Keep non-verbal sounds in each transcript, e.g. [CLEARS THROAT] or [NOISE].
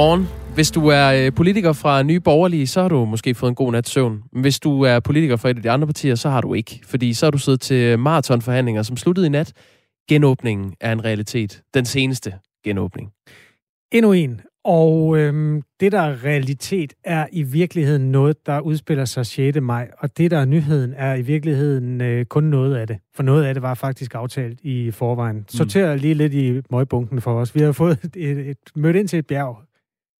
Godmorgen. Hvis du er øh, politiker fra Nye Borgerlige, så har du måske fået en god nat søvn. Men hvis du er politiker fra et af de andre partier, så har du ikke. Fordi så har du siddet til maratonforhandlinger, som sluttede i nat. Genåbningen er en realitet. Den seneste genåbning. Endnu en. Og øhm, det, der er realitet, er i virkeligheden noget, der udspiller sig 6. maj. Og det, der er nyheden, er i virkeligheden øh, kun noget af det. For noget af det var faktisk aftalt i forvejen. Sorter lige lidt i møgbunken for os. Vi har fået et, et, et, mødt ind til et bjerg.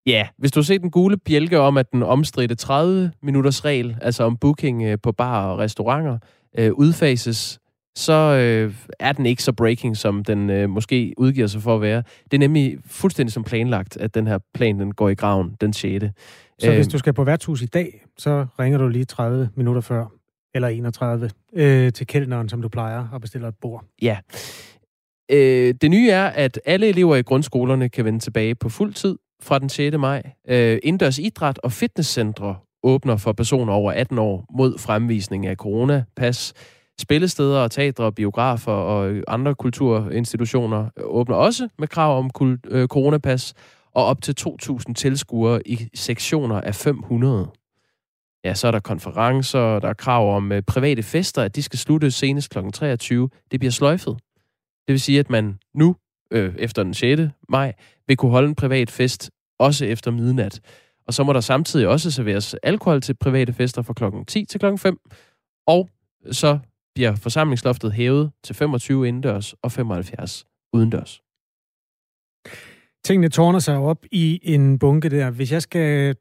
Ja, hvis du har set den gule bjælke om, at den omstridte 30 minutters regel, altså om booking øh, på bar og restauranter, øh, udfases, så øh, er den ikke så breaking, som den øh, måske udgiver sig for at være. Det er nemlig fuldstændig som planlagt, at den her plan den går i graven den 6. Så øh, hvis du skal på værtshus i dag, så ringer du lige 30 minutter før, eller 31, øh, til kældneren, som du plejer, og bestiller et bord. Ja. Øh, det nye er, at alle elever i grundskolerne kan vende tilbage på fuld tid fra den 6. maj. Øh, indendørs idræt og fitnesscentre åbner for personer over 18 år mod fremvisning af coronapas. Spillesteder og teatre, biografer og andre kulturinstitutioner åbner også med krav om øh, coronapas og op til 2.000 tilskuere i sektioner af 500. Ja, så er der konferencer, der er krav om øh, private fester, at de skal slutte senest kl. 23. Det bliver sløjfet. Det vil sige, at man nu, øh, efter den 6. maj, vil kunne holde en privat fest, også efter midnat. Og så må der samtidig også serveres alkohol til private fester fra klokken 10 til klokken 5. Og så bliver forsamlingsloftet hævet til 25 indendørs og 75 udendørs. Tingene tårner sig op i en bunke der. Hvis jeg skal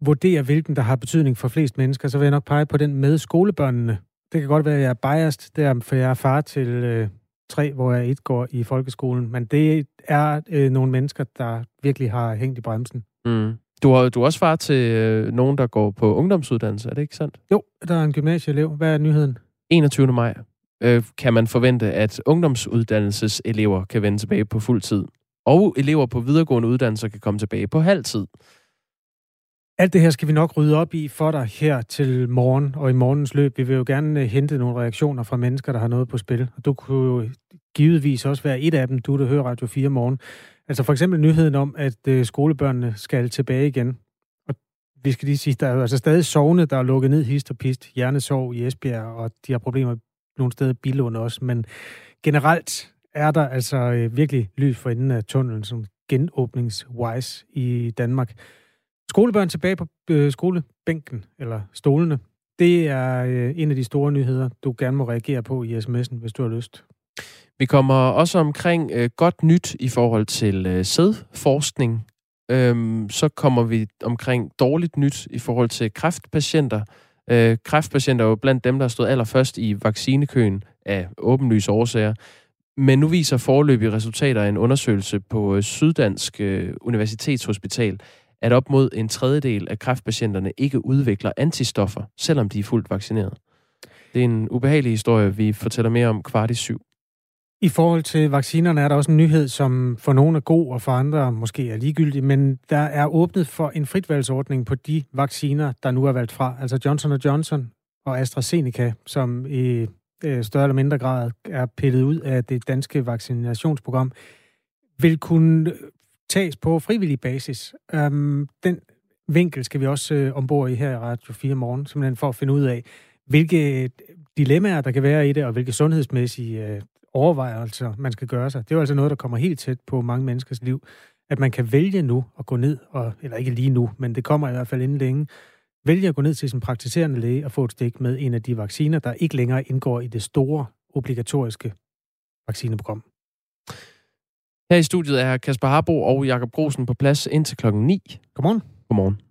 vurdere, hvilken der har betydning for flest mennesker, så vil jeg nok pege på den med skolebørnene. Det kan godt være, at jeg er biased der, for jeg er far til øh, tre, hvor jeg et går i folkeskolen. Men det er øh, nogle mennesker, der virkelig har hængt i bremsen. Mm. Du har, du er også far til øh, nogen, der går på ungdomsuddannelse, er det ikke sandt? Jo, der er en gymnasieelev. Hvad er nyheden? 21. maj øh, kan man forvente, at ungdomsuddannelseselever kan vende tilbage på fuld tid. Og elever på videregående uddannelser kan komme tilbage på halv tid. Alt det her skal vi nok rydde op i for dig her til morgen og i morgens løb. Vi vil jo gerne øh, hente nogle reaktioner fra mennesker, der har noget på spil. Og du kunne jo givetvis også være et af dem, du der hører Radio 4 morgen. Altså for eksempel nyheden om, at øh, skolebørnene skal tilbage igen. Og vi skal lige sige, der er jo altså stadig sovne, der er lukket ned hist og pist. Hjernesov i Esbjerg, og de har problemer nogle steder i Bilund også. Men generelt er der altså øh, virkelig lys for enden af tunnelen, som genåbningswise i Danmark. Skolebørn tilbage på øh, skolebænken, eller stolene, det er øh, en af de store nyheder, du gerne må reagere på i sms'en, hvis du har lyst. Vi kommer også omkring øh, godt nyt i forhold til øh, sædforskning. Øhm, så kommer vi omkring dårligt nyt i forhold til kræftpatienter. Øh, kræftpatienter er jo blandt dem, der har stået allerførst i vaccinekøen af åbenlyse årsager. Men nu viser forløbige resultater af en undersøgelse på øh, Syddansk øh, Universitetshospital, at op mod en tredjedel af kræftpatienterne ikke udvikler antistoffer, selvom de er fuldt vaccineret. Det er en ubehagelig historie, vi fortæller mere om kvart i syv. I forhold til vaccinerne er der også en nyhed, som for nogle er god, og for andre måske er ligegyldig, men der er åbnet for en fritvalgsordning på de vacciner, der nu er valgt fra. Altså Johnson Johnson og AstraZeneca, som i øh, større eller mindre grad er pillet ud af det danske vaccinationsprogram, vil kunne øh, tages på frivillig basis. Øhm, den vinkel skal vi også øh, ombord i her i Radio 4 morgen, simpelthen for at finde ud af, hvilke dilemmaer, der kan være i det, og hvilke sundhedsmæssige øh, overvejelser, man skal gøre sig. Det er jo altså noget, der kommer helt tæt på mange menneskers liv, at man kan vælge nu at gå ned, og, eller ikke lige nu, men det kommer i hvert fald inden længe, vælge at gå ned til sin praktiserende læge og få et stik med en af de vacciner, der ikke længere indgår i det store obligatoriske vaccineprogram. Her i studiet er Kasper Harbo og Jakob Grosen på plads indtil klokken 9. Godmorgen. Godmorgen.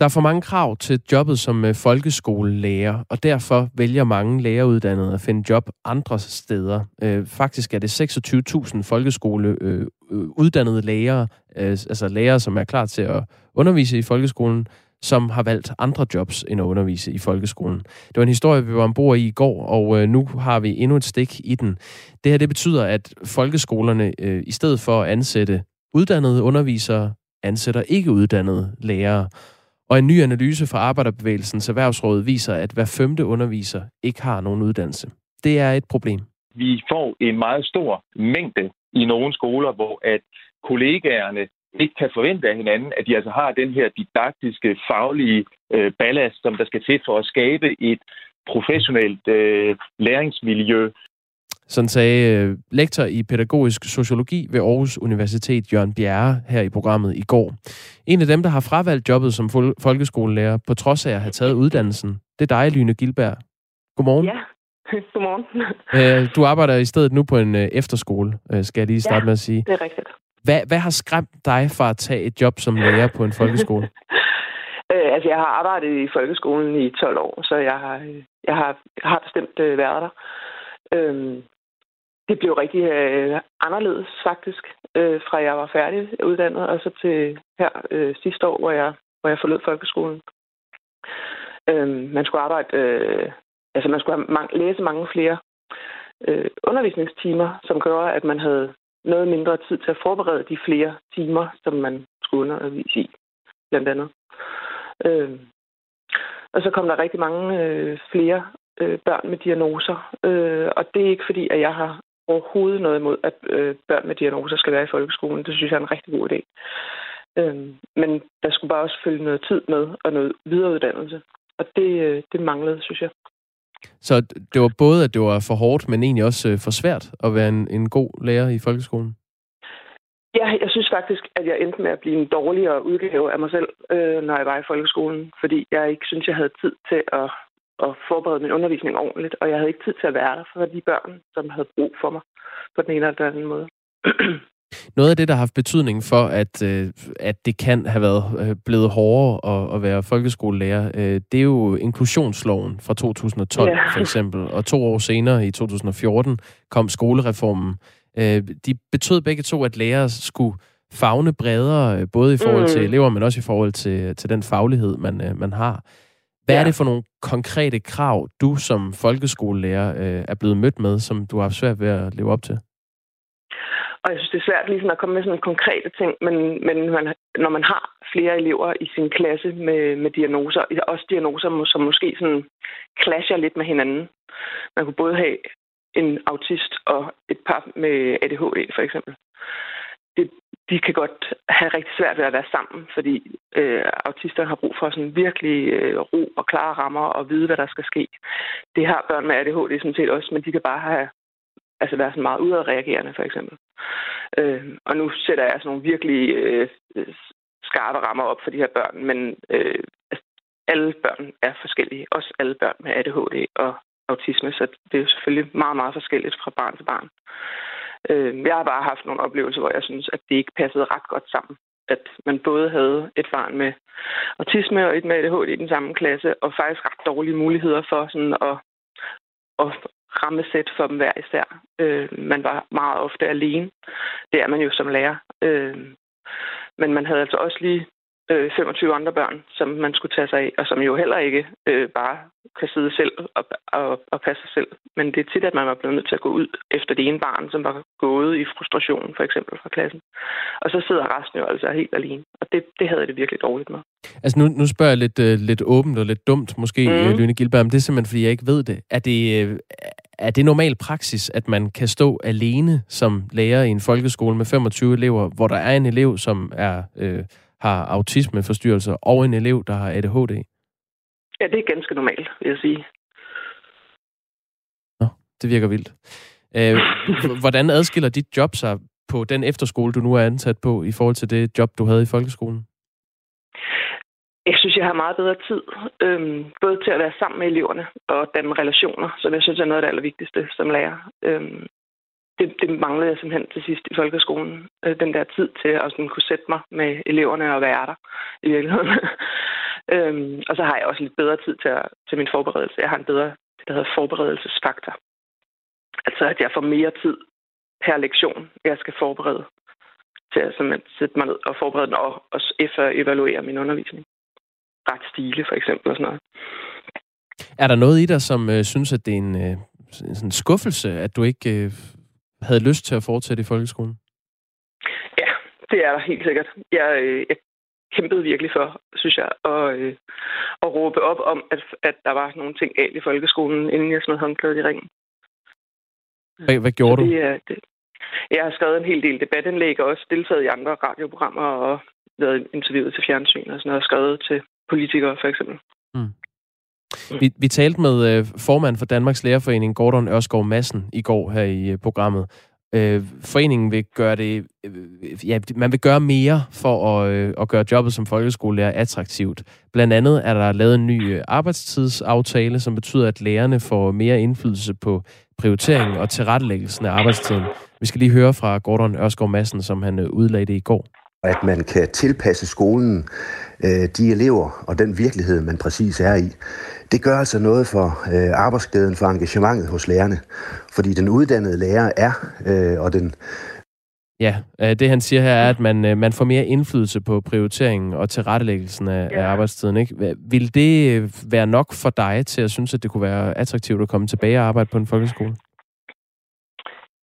Der er for mange krav til jobbet som øh, folkeskolelærer, og derfor vælger mange læreruddannede at finde job andre steder. Øh, faktisk er det 26.000 folkeskoleuddannede øh, øh lærere, øh, altså lærere, som er klar til at undervise i folkeskolen, som har valgt andre jobs end at undervise i folkeskolen. Det var en historie, vi var ombord i i går, og nu har vi endnu et stik i den. Det her det betyder, at folkeskolerne øh, i stedet for at ansætte uddannede undervisere, ansætter ikke uddannede lærere. Og en ny analyse fra Arbejderbevægelsens Erhvervsråd viser, at hver femte underviser ikke har nogen uddannelse. Det er et problem. vi får en meget stor mængde i nogle skoler, hvor at kollegaerne ikke kan forvente af hinanden, at de altså har den her didaktiske, faglige øh, ballast, som der skal til for at skabe et professionelt øh, læringsmiljø. Sådan sagde øh, lektor i pædagogisk sociologi ved Aarhus Universitet, Jørgen Bjerre, her i programmet i går. En af dem, der har fravalgt jobbet som folkeskolelærer, på trods af at have taget uddannelsen, det er dig, Lyne Gilberg. Godmorgen. Ja, [LAUGHS] godmorgen. [LAUGHS] Øh, du arbejder i stedet nu på en øh, efterskole, skal jeg lige starte ja, med at sige. det er rigtigt. Hvad, hvad har skræmt dig fra at tage et job som lærer på en [LAUGHS] folkeskole? øh, altså, jeg har arbejdet i folkeskolen i 12 år, så jeg har, jeg har, jeg har bestemt øh, været der. Øhm, det blev rigtig øh, anderledes, faktisk, øh, fra jeg var færdig uddannet, og så til her øh, sidste år, hvor jeg, hvor jeg forlod folkeskolen. Øh, man skulle arbejde, øh, altså man skulle have mange, læse mange flere øh, undervisningstimer, som gør, at man havde noget mindre tid til at forberede de flere timer, som man skulle undervise i, blandt andet. Øh, og så kom der rigtig mange øh, flere øh, børn med diagnoser, øh, og det er ikke fordi, at jeg har overhovedet noget imod, at øh, børn med diagnoser skal være i folkeskolen. Det synes jeg er en rigtig god idé. Øh, men der skulle bare også følge noget tid med og noget videreuddannelse. Og det, øh, det manglede, synes jeg. Så det var både, at det var for hårdt, men egentlig også øh, for svært at være en, en god lærer i folkeskolen? Ja, jeg synes faktisk, at jeg endte med at blive en dårligere udgave af mig selv, øh, når jeg var i folkeskolen, fordi jeg ikke synes, jeg havde tid til at, at forberede min undervisning ordentligt, og jeg havde ikke tid til at være der for de børn, som havde brug for mig på den ene eller den anden måde. [CLEARS THROAT] Noget af det, der har haft betydning for, at, øh, at det kan have været øh, blevet hårdere at, at være folkeskolelærer, øh, det er jo inklusionsloven fra 2012 yeah. for eksempel, og to år senere i 2014 kom skolereformen. De betød begge to, at lærere skulle fagne bredere, både i forhold til mm. elever, men også i forhold til, til den faglighed, man, man har. Hvad ja. er det for nogle konkrete krav, du som folkeskolelærer er blevet mødt med, som du har haft svært ved at leve op til? Og jeg synes, det er svært ligesom at komme med sådan konkrete ting, men, men man, når man har flere elever i sin klasse med, med diagnoser, også diagnoser, som måske sådan clasher lidt med hinanden. Man kunne både have en autist og et par med ADHD, for eksempel. Det, de kan godt have rigtig svært ved at være sammen, fordi øh, autister har brug for sådan virkelig øh, ro og klare rammer og vide, hvad der skal ske. Det har børn med ADHD sådan set også, men de kan bare have altså være sådan meget udadreagerende, for eksempel. Øh, og nu sætter jeg sådan nogle virkelig øh, skarpe rammer op for de her børn, men øh, altså, alle børn er forskellige. Også alle børn med ADHD og autisme, så det er jo selvfølgelig meget, meget forskelligt fra barn til barn. Øh, jeg har bare haft nogle oplevelser, hvor jeg synes, at det ikke passede ret godt sammen. At man både havde et barn med autisme og et med ADHD i den samme klasse, og faktisk ret dårlige muligheder for sådan at, at rammesæt for dem hver især. Øh, man var meget ofte alene. Det er man jo som lærer. Øh, men man havde altså også lige øh, 25 andre børn, som man skulle tage sig af, og som jo heller ikke øh, bare kan sidde selv og, og, og passe sig selv. Men det er tit, at man var blevet nødt til at gå ud efter det ene barn, som var gået i frustration, for eksempel fra klassen. Og så sidder resten jo altså helt alene. Og det, det havde det virkelig dårligt med. Altså nu, nu spørger jeg lidt, uh, lidt åbent og lidt dumt, måske, mm. Lyne Gilberg, men det er simpelthen, fordi jeg ikke ved det. Er det, uh, er det normal praksis, at man kan stå alene som lærer i en folkeskole med 25 elever, hvor der er en elev, som er... Uh, har autismeforstyrrelser, og en elev, der har ADHD? Ja, det er ganske normalt, vil jeg sige. Nå, det virker vildt. Øh, hvordan adskiller dit job sig på den efterskole, du nu er ansat på, i forhold til det job, du havde i folkeskolen? Jeg synes, jeg har meget bedre tid, øhm, både til at være sammen med eleverne og danne relationer, som jeg synes er noget af det allervigtigste som lærer. Øhm, det, det manglede jeg simpelthen til sidst i folkeskolen. Øh, den der tid til at sådan kunne sætte mig med eleverne og være der i virkeligheden. [LAUGHS] øhm, og så har jeg også lidt bedre tid til, at, til min forberedelse. Jeg har en bedre, det der hedder forberedelsesfaktor. Altså at jeg får mere tid per lektion, jeg skal forberede til at sætte mig ned og forberede den og også efter evaluere min undervisning. Ret stile for eksempel og sådan noget. Er der noget i dig, som øh, synes, at det er en, øh, sådan skuffelse, at du ikke øh, havde lyst til at fortsætte i folkeskolen? Ja, det er der helt sikkert. Jeg, øh, jeg kæmpede virkelig for, synes jeg, at, øh, at råbe op om, at, at der var nogle ting galt i folkeskolen, inden jeg smed håndklædet i ringen. Hvad, hvad gjorde Så du? det, er- det, jeg har skrevet en hel del debatindlæg og også deltaget i andre radioprogrammer og været interviewet til fjernsyn og sådan noget, og skrevet til politikere for eksempel. Mm. Vi, vi talte med øh, formand for Danmarks Lærerforening, Gordon Ørskov Madsen, i går her i øh, programmet. Øh, foreningen vil gøre det, øh, ja, man vil gøre mere for at, øh, at gøre jobbet som folkeskolelærer attraktivt. Blandt andet er der lavet en ny øh, arbejdstidsaftale, som betyder, at lærerne får mere indflydelse på prioriteringen og tilrettelæggelsen af arbejdstiden. Vi skal lige høre fra Gordon Ørskov Madsen, som han øh, udlagde det i går at man kan tilpasse skolen øh, de elever og den virkelighed, man præcis er i. Det gør altså noget for øh, arbejdsglæden, for engagementet hos lærerne. Fordi den uddannede lærer er, øh, og den Ja, øh, det han siger her er, at man, øh, man får mere indflydelse på prioriteringen og tilrettelæggelsen af, ja. af arbejdstiden. Ikke? Vil det øh, være nok for dig til at synes, at det kunne være attraktivt at komme tilbage og arbejde på en folkeskole?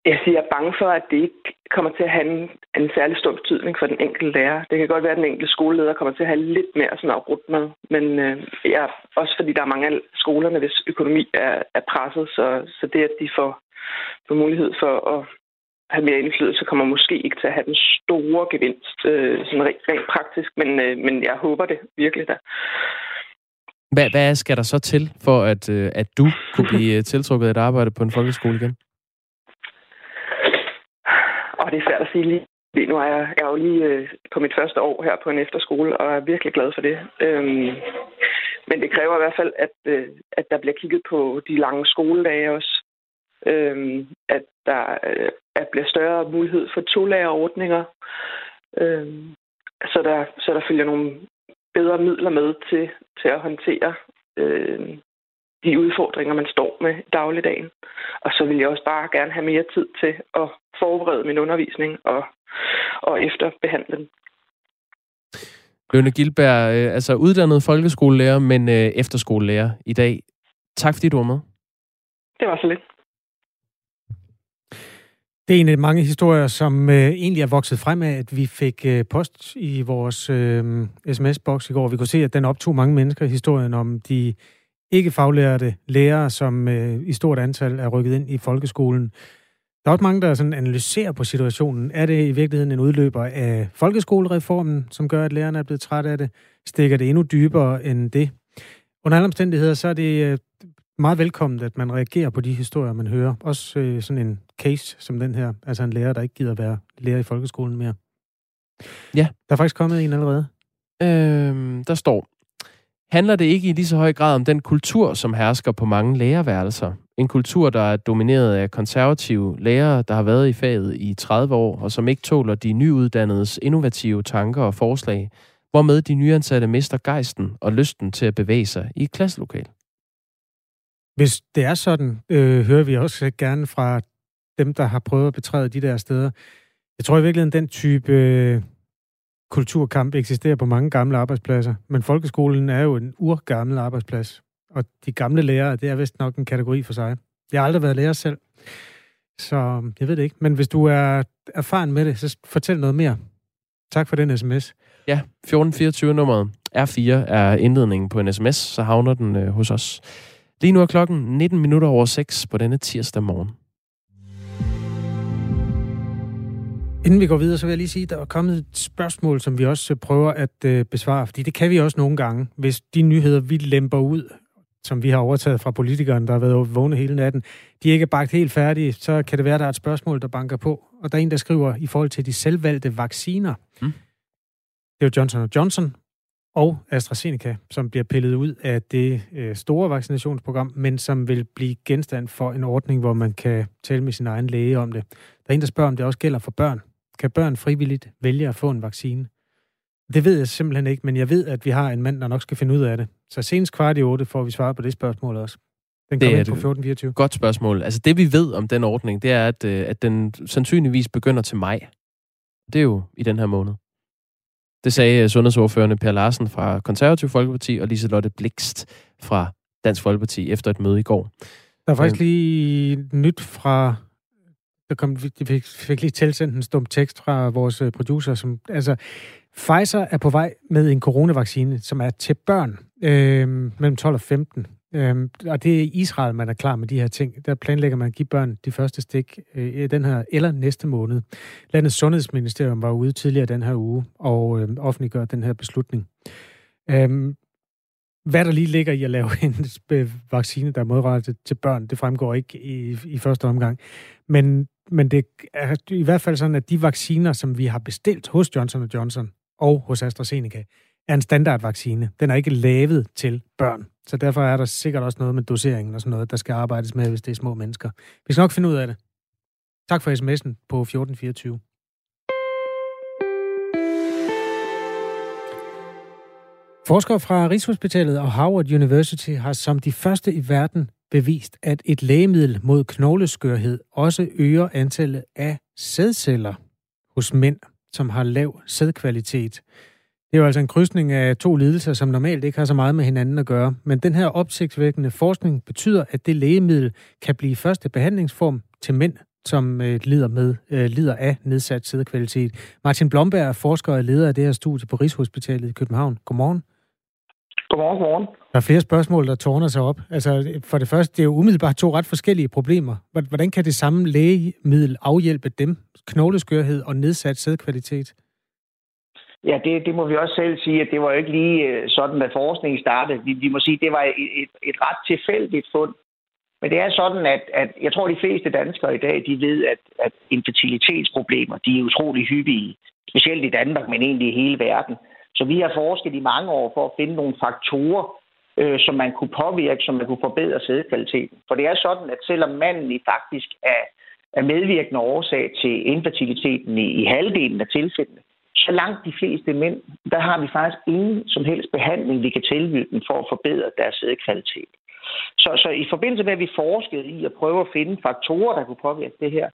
Jeg siger, jeg er bange for, at det ikke kommer til at have en, en særlig stor betydning for den enkelte lærer. Det kan godt være, at den enkelte skoleleder kommer til at have lidt mere sådan at rute med. Men øh, ja, også fordi der er mange af skolerne, hvis økonomi er, er presset, så, så det, at de får, får mulighed for at have mere indflydelse, kommer måske ikke til at have den store gevinst, øh, sådan rent, rent praktisk. Men, øh, men jeg håber det virkelig da. Hvad, hvad skal der så til for, at, øh, at du kunne blive øh, tiltrukket af et arbejde på en folkeskole igen? Og det er svært at sige lige. Lige nu er jeg, jeg er jo lige øh, på mit første år her på en efterskole, og er virkelig glad for det. Øhm, men det kræver i hvert fald, at, øh, at der bliver kigget på de lange skoledage også. Øhm, at der øh, at bliver større mulighed for tolærerordninger, Øhm, så, der, så der følger nogle bedre midler med til, til at håndtere øh, de udfordringer, man står med i dagligdagen. Og så vil jeg også bare gerne have mere tid til at forberede min undervisning og, og efterbehandle den. Lønne Gilberg, øh, altså uddannet folkeskolelærer, men øh, efterskolelærer i dag. Tak fordi du var med. Det var så lidt. Det er en af mange historier, som øh, egentlig er vokset frem af, at vi fik øh, post i vores øh, sms-boks i går. Vi kunne se, at den optog mange mennesker i historien om de ikke faglærte lærere, som øh, i stort antal er rykket ind i folkeskolen. Der er også mange, der sådan analyserer på situationen. Er det i virkeligheden en udløber af folkeskolereformen, som gør, at lærerne er blevet trætte af det? Stikker det endnu dybere end det? Under alle omstændigheder, så er det øh, meget velkomment, at man reagerer på de historier, man hører. Også øh, sådan en case som den her. Altså en lærer, der ikke gider være lærer i folkeskolen mere. Ja. Der er faktisk kommet en allerede. Øh, der står, handler det ikke i lige så høj grad om den kultur, som hersker på mange lærerværelser? En kultur, der er domineret af konservative lærere, der har været i faget i 30 år, og som ikke tåler de nyuddannedes innovative tanker og forslag, hvormed de nyansatte mister gejsten og lysten til at bevæge sig i et klasselokal. Hvis det er sådan, øh, hører vi også gerne fra dem, der har prøvet at betræde de der steder. Jeg tror i virkeligheden, den type øh, kulturkamp eksisterer på mange gamle arbejdspladser. Men folkeskolen er jo en urgammel arbejdsplads. Og de gamle lærere, det er vist nok en kategori for sig. Jeg har aldrig været lærer selv, så jeg ved det ikke. Men hvis du er erfaren med det, så fortæl noget mere. Tak for den sms. Ja, 1424 nummeret R4 er indledningen på en sms, så havner den øh, hos os. Lige nu er klokken 19 minutter over 6 på denne tirsdag morgen. Inden vi går videre, så vil jeg lige sige, at der er kommet et spørgsmål, som vi også prøver at øh, besvare, fordi det kan vi også nogle gange, hvis de nyheder, vi lemper ud, som vi har overtaget fra politikeren, der har været vågne hele natten, de ikke er bagt helt færdige, så kan det være, at der er et spørgsmål, der banker på. Og der er en, der skriver i forhold til de selvvalgte vacciner. Mm. Det er jo Johnson Johnson og AstraZeneca, som bliver pillet ud af det øh, store vaccinationsprogram, men som vil blive genstand for en ordning, hvor man kan tale med sin egen læge om det. Der er en, der spørger, om det også gælder for børn. Kan børn frivilligt vælge at få en vaccine? Det ved jeg simpelthen ikke, men jeg ved, at vi har en mand, der nok skal finde ud af det. Så senest kvart i otte får vi svar på det spørgsmål også. Den Det er ind på det. 1424. Godt spørgsmål. Altså det vi ved om den ordning, det er, at, øh, at den sandsynligvis begynder til maj. Det er jo i den her måned. Det sagde øh, sundhedsordførende Per Larsen fra Konservativ Folkeparti og Liselotte Blikst fra Dansk Folkeparti efter et møde i går. Der er faktisk lige nyt fra... Der kom, vi fik, fik lige tilsendt en stum tekst fra vores øh, producer, som... Altså, Pfizer er på vej med en coronavaccine, som er til børn øh, mellem 12 og 15. Øh, og det er Israel, man er klar med de her ting. Der planlægger man at give børn de første stik øh, den her eller næste måned. Landets sundhedsministerium var ude tidligere den her uge og øh, offentliggør den her beslutning. Øh, hvad der lige ligger i at lave [LAUGHS] en øh, vaccine, der er modrettet til børn, det fremgår ikke i, i første omgang. Men, men det er i hvert fald sådan, at de vacciner, som vi har bestilt hos Johnson Johnson og hos AstraZeneca, er en standardvaccine. Den er ikke lavet til børn. Så derfor er der sikkert også noget med doseringen og sådan noget, der skal arbejdes med, hvis det er små mennesker. Vi skal nok finde ud af det. Tak for sms'en på 1424. Forskere fra Rigshospitalet og Harvard University har som de første i verden bevist, at et lægemiddel mod knogleskørhed også øger antallet af sædceller hos mænd, som har lav sædkvalitet. Det er jo altså en krydsning af to lidelser, som normalt ikke har så meget med hinanden at gøre. Men den her opsigtsvækkende forskning betyder, at det lægemiddel kan blive første behandlingsform til mænd, som øh, lider, med, øh, lider af nedsat sædkvalitet. Martin Blomberg er forsker og leder af det her studie på Rigshospitalet i København. Godmorgen. Godmorgen, godmorgen. Der er flere spørgsmål, der tårner sig op. Altså, for det første, det er jo umiddelbart to ret forskellige problemer. Hvordan kan det samme lægemiddel afhjælpe dem? Knogleskørhed og nedsat sædkvalitet? Ja, det, det må vi også selv sige, at det var jo ikke lige øh, sådan, at forskningen startede. Vi, vi må sige, at det var et, et, et ret tilfældigt fund. Men det er sådan, at, at jeg tror, at de fleste danskere i dag, de ved, at, at infertilitetsproblemer, de er utrolig hyppige. Specielt i Danmark, men egentlig i hele verden. Så vi har forsket i mange år for at finde nogle faktorer, øh, som man kunne påvirke, som man kunne forbedre sædkvaliteten. For det er sådan, at selvom manden faktisk er, er medvirkende årsag til infertiliteten i, i halvdelen af tilfældene, så langt de fleste mænd, der har vi faktisk ingen som helst behandling, vi kan tilbyde dem for at forbedre deres sædkvalitet. Så, så i forbindelse med, at vi forskede i at prøve at finde faktorer, der kunne påvirke det her,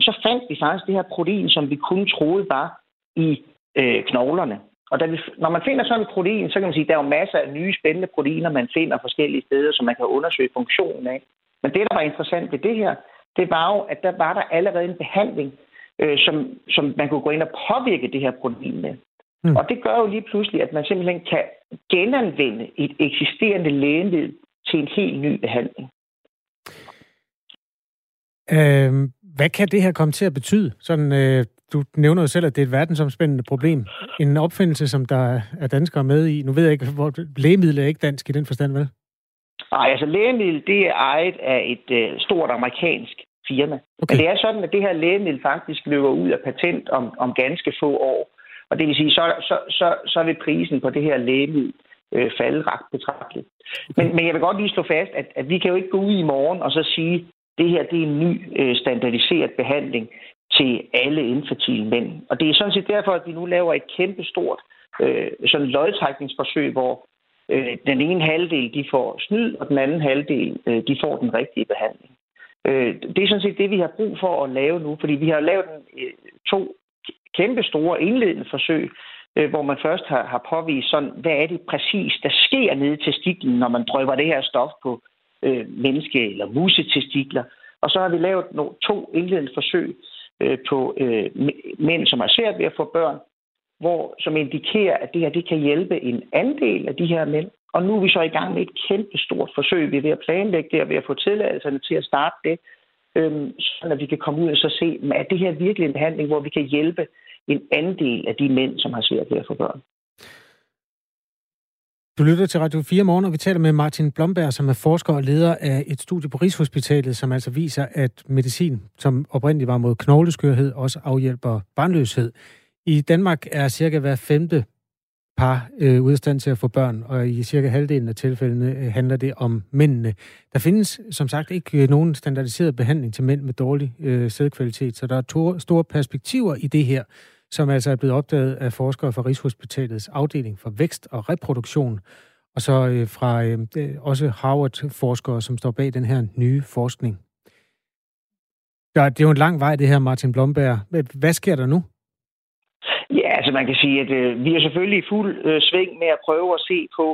så fandt vi faktisk det her protein, som vi kun troede var i øh, knoglerne. Og da vi, når man finder sådan et protein, så kan man sige, at der er jo masser af nye spændende proteiner, man finder forskellige steder, som man kan undersøge funktionen af. Men det, der var interessant ved det her, det var jo, at der var der allerede en behandling, øh, som, som man kunne gå ind og påvirke det her protein med. Mm. Og det gør jo lige pludselig, at man simpelthen kan genanvende et eksisterende lægemiddel til en helt ny behandling. Øh, hvad kan det her komme til at betyde? Sådan, øh, du nævner jo selv, at det er et verdensomspændende problem. En opfindelse, som der er danskere med i. Nu ved jeg ikke, hvor lægemiddel er ikke dansk i den forstand, vel? Nej, altså lægemiddel, det er ejet af et øh, stort amerikansk firma. Okay. Men det er sådan, at det her lægemiddel faktisk løber ud af patent om, om ganske få år. Og det vil sige, så, så, så, så vil prisen på det her lægemiddel øh, falde ret betragteligt. Men, men jeg vil godt lige slå fast, at, at vi kan jo ikke gå ud i morgen og så sige, at det her det er en ny øh, standardiseret behandling til alle infertile mænd. Og det er sådan set derfor, at vi nu laver et kæmpe stort øh, sådan lodtrækningsforsøg, hvor øh, den ene halvdel de får snyd, og den anden halvdel øh, de får den rigtige behandling. Øh, det er sådan set det, vi har brug for at lave nu, fordi vi har lavet en, øh, to kæmpe store indledende forsøg, øh, hvor man først har, har påvist sådan, hvad er det præcis, der sker nede til stiklen, når man drøber det her stof på øh, menneske- eller musetestikler. Og så har vi lavet no, to indledende forsøg øh, på øh, mænd, som har svært ved at få børn, hvor, som indikerer, at det her det kan hjælpe en andel af de her mænd. Og nu er vi så i gang med et kæmpe stort forsøg. Vi er ved at planlægge det, og ved at få tilladelserne til at starte det, øhm, så at vi kan komme ud og så se, er det her virkelig en behandling, hvor vi kan hjælpe en andel af de mænd, som har svært ved at få børn. Du lytter til Radio 4 morgen, og vi taler med Martin Blomberg, som er forsker og leder af et studie på Rigshospitalet, som altså viser, at medicin, som oprindeligt var mod knogleskørhed, også afhjælper barnløshed. I Danmark er cirka hver femte par øh, ude af stand til at få børn, og i cirka halvdelen af tilfældene øh, handler det om mændene. Der findes som sagt ikke øh, nogen standardiseret behandling til mænd med dårlig øh, sædkvalitet, så der er to, store perspektiver i det her, som altså er blevet opdaget af forskere fra Rigshospitalets afdeling for vækst og reproduktion, og så øh, fra øh, øh, også Harvard-forskere, som står bag den her nye forskning. Der, det er jo en lang vej, det her, Martin Blomberg. Hvad sker der nu? Ja, altså man kan sige, at øh, vi er selvfølgelig i fuld øh, sving med at prøve at se på,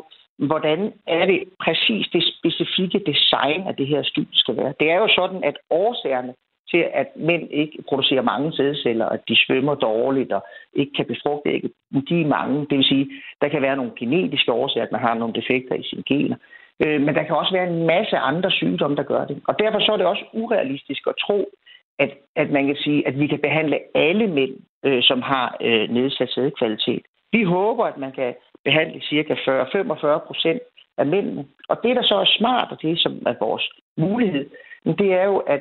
hvordan er det præcis det specifikke design af det her studie skal være. Det er jo sådan, at årsagerne til, at mænd ikke producerer mange sædceller, at de svømmer dårligt og ikke kan befrugte ægget, de er mange. Det vil sige, der kan være nogle genetiske årsager, at man har nogle defekter i sine gener. Øh, men der kan også være en masse andre sygdomme, der gør det. Og derfor så er det også urealistisk at tro, at, at man kan sige, at vi kan behandle alle mænd, øh, som har øh, nedsat sædkvalitet. Vi håber, at man kan behandle cirka 40-45 procent af mændene. Og det, der så er smart, og det som er vores mulighed, det er jo, at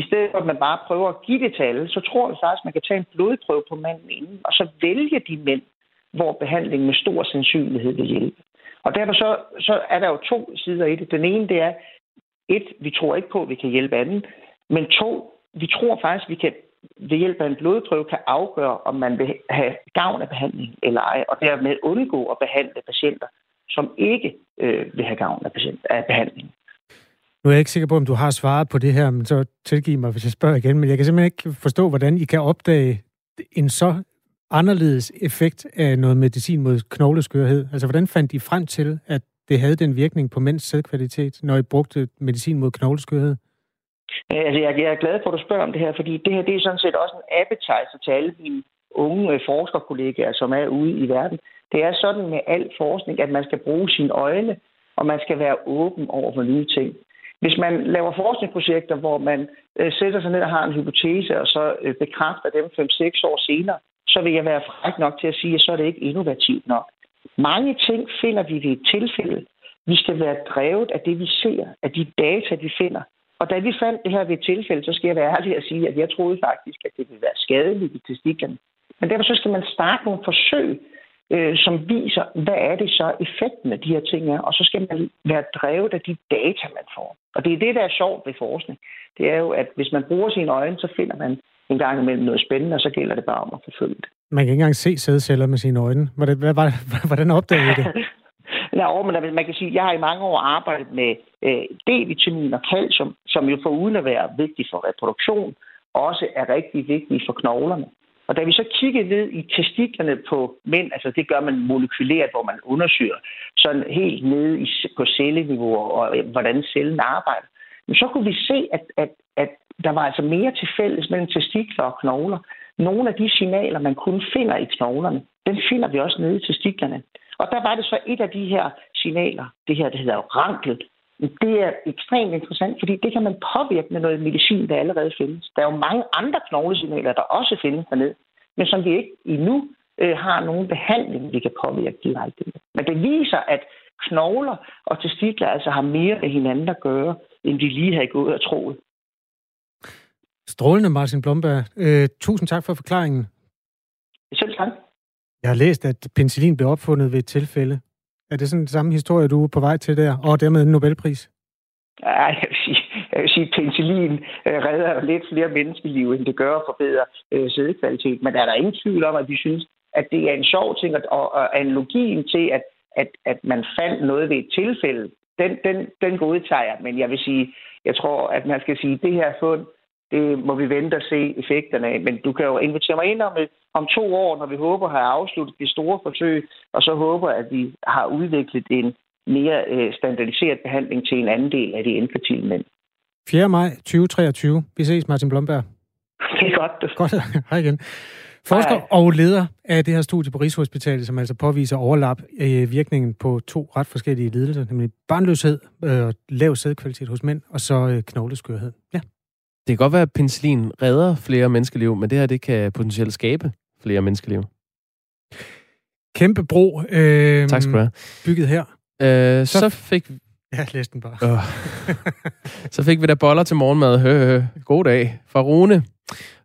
i stedet for, at man bare prøver at give det til alle, så tror jeg faktisk, at man kan tage en blodprøve på manden inden, og så vælge de mænd, hvor behandlingen med stor sandsynlighed vil hjælpe. Og derfor så, så er der jo to sider i det. Den ene, det er, et, vi tror ikke på, at vi kan hjælpe anden, men to, vi tror faktisk, at vi kan ved hjælp af en blodprøve kan afgøre, om man vil have gavn af behandling eller ej, og dermed undgå at behandle patienter, som ikke øh, vil have gavn af, patient, af behandling. Nu er jeg ikke sikker på, om du har svaret på det her, men så tilgiv mig, hvis jeg spørger igen. Men jeg kan simpelthen ikke forstå, hvordan I kan opdage en så anderledes effekt af noget medicin mod knogleskørhed. Altså, hvordan fandt I frem til, at det havde den virkning på mænds sædkvalitet, når I brugte medicin mod knogleskørhed? Øh, altså, jeg, jeg er glad for, at du spørger om det her, fordi det her det er sådan set også en appetizer til alle mine unge øh, forskerkollegaer, som er ude i verden. Det er sådan med al forskning, at man skal bruge sine øjne, og man skal være åben over for nye ting. Hvis man laver forskningsprojekter, hvor man øh, sætter sig ned og har en hypotese, og så øh, bekræfter dem 5-6 år senere, så vil jeg være fræk nok til at sige, at så er det ikke innovativt nok. Mange ting finder vi ved et tilfælde. Vi skal være drevet af det, vi ser, af de data, vi finder. Og da vi fandt det her ved et tilfælde, så skal jeg være ærlig at sige, at jeg troede faktisk, at det ville være skadeligt i testiklerne. Men derfor så skal man starte nogle forsøg, øh, som viser, hvad er det så effekten af de her ting er, og så skal man være drevet af de data, man får. Og det er det, der er sjovt ved forskning. Det er jo, at hvis man bruger sine øjne, så finder man en gang imellem noget spændende, og så gælder det bare om at forfølge det. Man kan ikke engang se sædceller med sine øjne. Hvordan, [LAUGHS] hvordan opdagede I det? [LAUGHS] Ja, men man kan sige, at jeg har i mange år arbejdet med øh, D-vitamin og calcium, som jo uden at være vigtigt for reproduktion, også er rigtig vigtige for knoglerne. Og da vi så kiggede ned i testiklerne på mænd, altså det gør man molekylært, hvor man undersøger sådan helt nede i, på celleniveau og øh, hvordan cellen arbejder, men så kunne vi se, at, at, at der var altså mere til fælles mellem testikler og knogler. Nogle af de signaler, man kun finder i knoglerne, den finder vi også nede i testiklerne. Og der var det så et af de her signaler, det her, det hedder rankel. Det er ekstremt interessant, fordi det kan man påvirke med noget medicin, der allerede findes. Der er jo mange andre knoglesignaler, der også findes dernede, men som vi ikke endnu øh, har nogen behandling, vi kan påvirke direkte. Men det viser, at knogler og testikler altså har mere med hinanden at gøre, end de lige havde gået og troet. Strålende, Martin Blomberg. Øh, tusind tak for forklaringen. Selv tak. Jeg har læst, at penicillin blev opfundet ved et tilfælde. Er det sådan den samme historie, du er på vej til der, og dermed en Nobelpris? Ja, jeg vil sige, jeg vil sige penicillin øh, redder lidt flere menneskeliv, end det gør at forbedre øh, sædekvalitet. Men der er der ingen tvivl om, at vi synes, at det er en sjov ting, og, og analogien til, at, at, at man fandt noget ved et tilfælde, den, den, den godtager jeg. Men jeg vil sige, jeg tror, at man skal sige, at det her fund, det må vi vente og se effekterne af. Men du kan jo invitere mig ind om, om to år, når vi håber at have afsluttet det store forsøg, og så håber, at vi har udviklet en mere øh, standardiseret behandling til en anden del af de infertile mænd. 4. maj 2023. Vi ses, Martin Blomberg. [LAUGHS] Det er godt. Godt. [LAUGHS] Hej igen. Forsker Hej. og leder af det her studie på Rigshospitalet, som altså påviser overlap i øh, virkningen på to ret forskellige lidelser, nemlig barnløshed, øh, lav sædkvalitet hos mænd, og så øh, knogleskørhed. Ja. Det kan godt være, at penicillin redder flere menneskeliv, men det her det kan potentielt skabe flere menneskeliv. Kæmpe bro. Øh, tak skal du have. Bygget her. Øh, så, så fik Ja, læs den bare. Uh. [LAUGHS] så fik vi da boller til morgenmad. Hø, hø. God dag fra Rune,